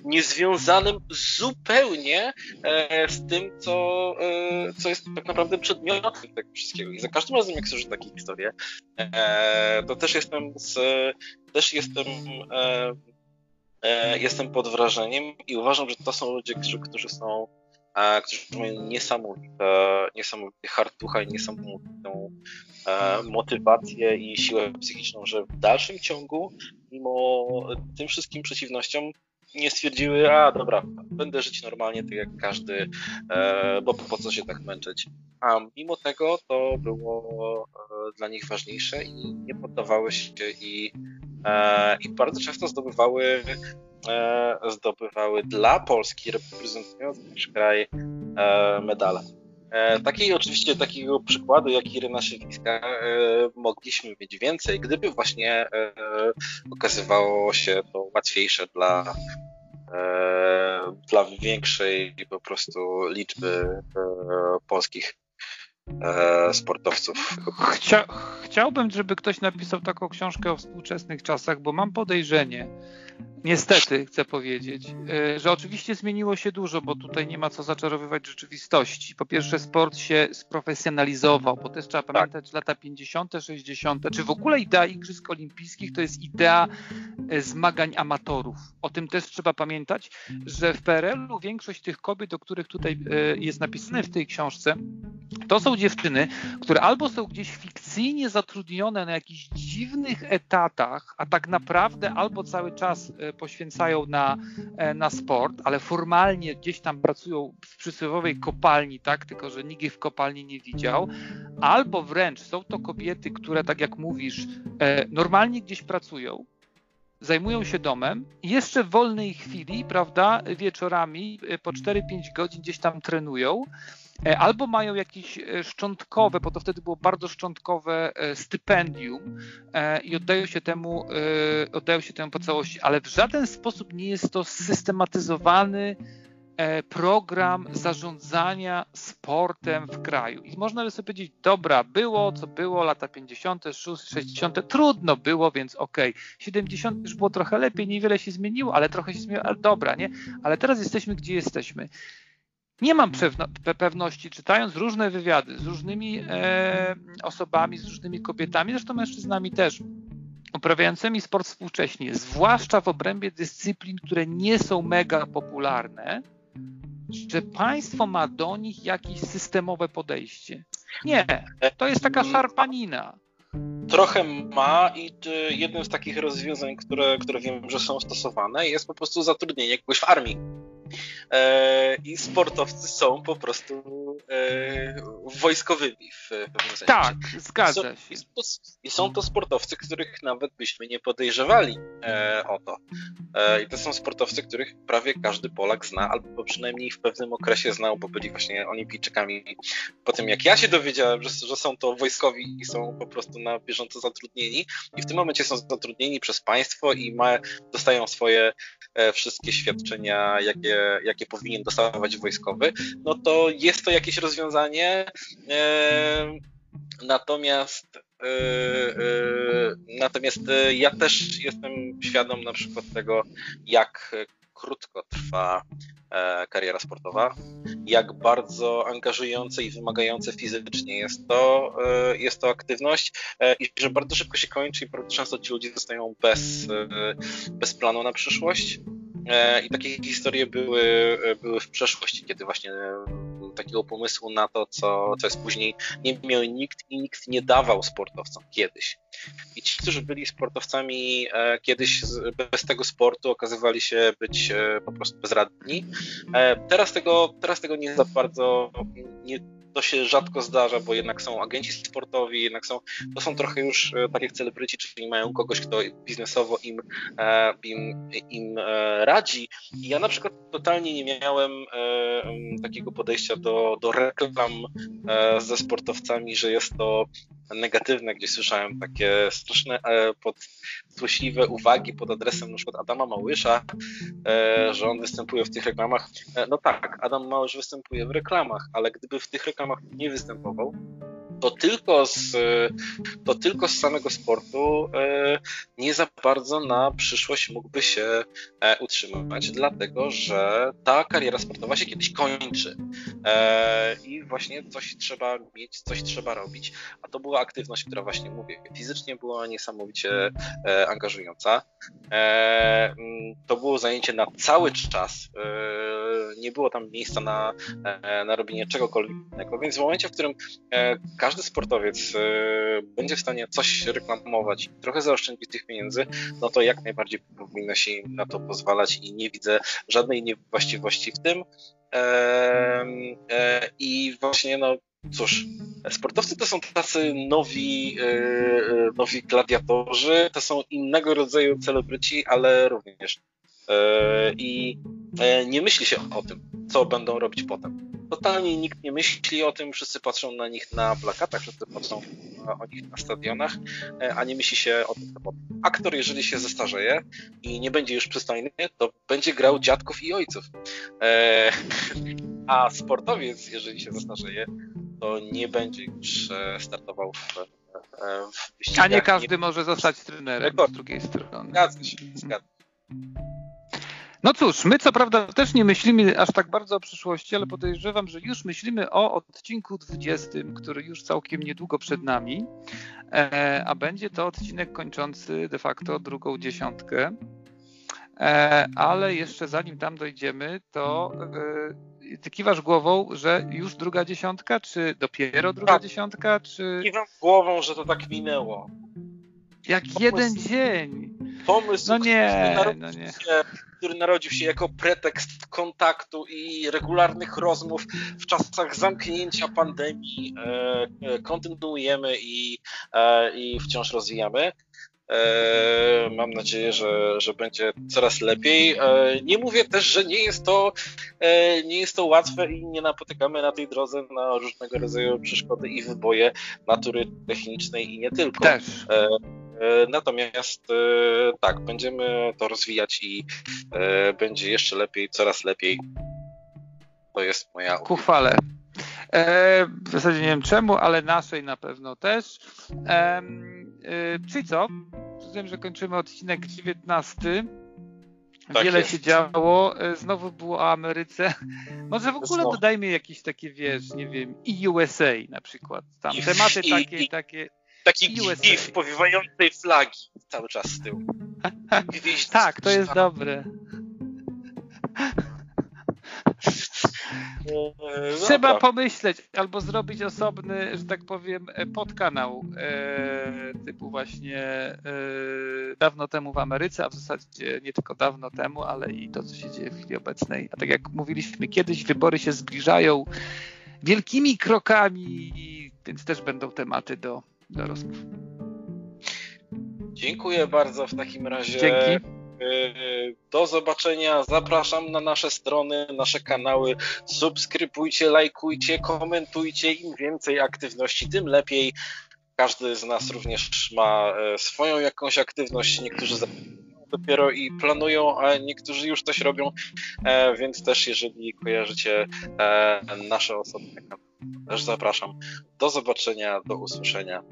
niezwiązanym zupełnie z tym, co, co jest tak naprawdę przedmiotem tego wszystkiego. I za każdym razem, jak słyszę takie historie, to też jestem z, też jestem jestem pod wrażeniem i uważam, że to są ludzie, którzy, którzy są którzy mają niesamowite, niesamowite hartucha i niesamowitą e, motywację i siłę psychiczną, że w dalszym ciągu, mimo tym wszystkim przeciwnościom, nie stwierdziły, a dobra, będę żyć normalnie, tak jak każdy, e, bo po co się tak męczyć. A mimo tego to było e, dla nich ważniejsze i nie poddawały się i, e, i bardzo często zdobywały E, zdobywały dla Polski, reprezentując nasz kraj, e, medale. E, takiej oczywiście takiego przykładu jak Iryna Szywińska mogliśmy mieć więcej, gdyby właśnie okazywało się to łatwiejsze dla, dla większej po prostu liczby polskich sportowców. Chcia, chciałbym, żeby ktoś napisał taką książkę o współczesnych czasach, bo mam podejrzenie, Niestety chcę powiedzieć, e, że oczywiście zmieniło się dużo, bo tutaj nie ma co zaczarowywać rzeczywistości. Po pierwsze, sport się sprofesjonalizował, bo też trzeba pamiętać tak. lata 50., 60., czy w ogóle idea Igrzysk Olimpijskich to jest idea e, zmagań amatorów. O tym też trzeba pamiętać, że w PRL-u większość tych kobiet, o których tutaj e, jest napisane w tej książce, to są dziewczyny, które albo są gdzieś fikcyjnie zatrudnione na jakichś dziwnych etatach, a tak naprawdę albo cały czas poświęcają na, e, na sport, ale formalnie gdzieś tam pracują w przysłowiowej kopalni, tak, tylko że nikt ich w kopalni nie widział, albo wręcz są to kobiety, które, tak jak mówisz, e, normalnie gdzieś pracują, zajmują się domem i jeszcze w wolnej chwili, prawda, wieczorami e, po 4-5 godzin gdzieś tam trenują albo mają jakieś e, szczątkowe, bo to wtedy było bardzo szczątkowe e, stypendium i oddają się temu, oddają się temu po całości, ale w żaden sposób nie jest to systematyzowany e, program zarządzania sportem w kraju. I można by sobie powiedzieć, dobra, było co było, lata 50., 60., trudno było, więc okej. Okay. 70. już było trochę lepiej, niewiele się zmieniło, ale trochę się zmieniło, ale dobra, nie? Ale teraz jesteśmy, gdzie jesteśmy. Nie mam pewności, czytając różne wywiady z różnymi e, osobami, z różnymi kobietami, zresztą mężczyznami też, uprawiającymi sport współcześnie, zwłaszcza w obrębie dyscyplin, które nie są mega popularne, że państwo ma do nich jakieś systemowe podejście. Nie, to jest taka szarpanina. Trochę ma i jednym z takich rozwiązań, które, które wiem, że są stosowane, jest po prostu zatrudnienie kogoś w armii i sportowcy są po prostu e, wojskowymi w pewnym sensie. Tak, zgadza się. I są to sportowcy, których nawet byśmy nie podejrzewali e, o to. I to są sportowcy, których prawie każdy Polak zna, albo przynajmniej w pewnym okresie znał, bo byli właśnie olimpijczykami. Po tym jak ja się dowiedziałem, że, że są to wojskowi i są po prostu na bieżąco zatrudnieni i w tym momencie są zatrudnieni przez państwo i ma, dostają swoje wszystkie świadczenia, jakie jakie powinien dostawać wojskowy, no to jest to jakieś rozwiązanie. E, natomiast e, e, natomiast ja też jestem świadom na przykład tego, jak krótko trwa kariera sportowa, jak bardzo angażujące i wymagające fizycznie jest to, jest to aktywność i że bardzo szybko się kończy i bardzo często ci ludzie zostają bez, bez planu na przyszłość. E, I takie historie były, e, były w przeszłości, kiedy właśnie e, takiego pomysłu na to, co, co jest później, nie miał nikt i nikt nie dawał sportowcom kiedyś. I ci, którzy byli sportowcami kiedyś bez tego sportu, okazywali się być po prostu bezradni. Teraz tego, teraz tego nie za bardzo nie, to się rzadko zdarza, bo jednak są agenci sportowi, jednak są, to są trochę już e, tak jak celebryci, czyli mają kogoś, kto biznesowo im, e, im, im e, radzi. I ja na przykład totalnie nie miałem takiego podejścia do, do reklam ze sportowcami, że jest to negatywne, gdzie słyszałem takie straszne podzłośliwe uwagi pod adresem przykład Adama Małysza, że on występuje w tych reklamach. No tak, Adam Małysz występuje w reklamach, ale gdyby w tych reklamach nie występował, to tylko z, to tylko z samego sportu e, nie za bardzo na przyszłość mógłby się e, utrzymywać, dlatego że ta kariera sportowa się kiedyś kończy. E, i właśnie coś trzeba mieć, coś trzeba robić, a to była aktywność, która właśnie mówię, fizycznie była niesamowicie angażująca. To było zajęcie na cały czas, nie było tam miejsca na, na robienie czegokolwiek innego, więc w momencie, w którym każdy każdy sportowiec e, będzie w stanie coś reklamować, trochę zaoszczędzić tych pieniędzy, no to jak najbardziej powinno się im na to pozwalać i nie widzę żadnej niewłaściwości w tym. E, I właśnie, no cóż, sportowcy to są tacy nowi, e, nowi gladiatorzy, to są innego rodzaju celebryci, ale również. I nie myśli się o tym, co będą robić potem totalnie nikt nie myśli o tym, wszyscy patrzą na nich na plakatach, wszyscy patrzą o nich na stadionach, e, a nie myśli się o tym, aktor, jeżeli się zestarzeje i nie będzie już przystojny, to będzie grał dziadków i ojców. E, a sportowiec, jeżeli się zestarzeje, to nie będzie już startował w, w A nie każdy nie... może zostać trenerem z drugiej strony. Zgadza się, zgadza no cóż, my co prawda też nie myślimy aż tak bardzo o przyszłości, ale podejrzewam, że już myślimy o odcinku 20, który już całkiem niedługo przed nami, e, a będzie to odcinek kończący de facto drugą dziesiątkę. E, ale jeszcze zanim tam dojdziemy, to e, ty kiwasz głową, że już druga dziesiątka, czy dopiero druga tak. dziesiątka, czy... Kiwam głową, że to tak minęło. Jak pomysł, jeden dzień. Pomysł, no nie, no nie. Się, który narodził się jako pretekst kontaktu i regularnych rozmów w czasach zamknięcia pandemii, e, e, kontynuujemy i, e, i wciąż rozwijamy. Mam nadzieję, że, że będzie coraz lepiej. Nie mówię też, że nie jest, to, nie jest to łatwe i nie napotykamy na tej drodze na różnego rodzaju przeszkody i wyboje natury technicznej i nie tylko. Też. E, natomiast e, tak, będziemy to rozwijać i e, będzie jeszcze lepiej, coraz lepiej. To jest moja Ku chwale. E, w zasadzie nie wiem czemu, ale naszej na pewno też. E, czyli co? Wiem, że kończymy odcinek 19. Tak Wiele jest. się działo. Znowu było o Ameryce. Może w ogóle dodajmy jakieś takie, wiesz, nie wiem, i USA na przykład. Tam tematy takie, i, takie. Taki gif powiewającej flagi cały czas z tyłu. tak, to jest dobre. No Trzeba pomyśleć, albo zrobić osobny, że tak powiem, podkanał e, typu właśnie e, dawno temu w Ameryce, a w zasadzie nie tylko dawno temu, ale i to, co się dzieje w chwili obecnej. A tak jak mówiliśmy kiedyś, wybory się zbliżają wielkimi krokami, więc też będą tematy do, do rozmów. Dziękuję bardzo w takim razie. Dzięki. Do zobaczenia. Zapraszam na nasze strony, nasze kanały. Subskrybujcie, lajkujcie, komentujcie. Im więcej aktywności, tym lepiej. Każdy z nas również ma e, swoją jakąś aktywność. Niektórzy dopiero i planują, a niektórzy już coś robią, e, więc też jeżeli kojarzycie e, nasze osobne kanały, też zapraszam. Do zobaczenia, do usłyszenia.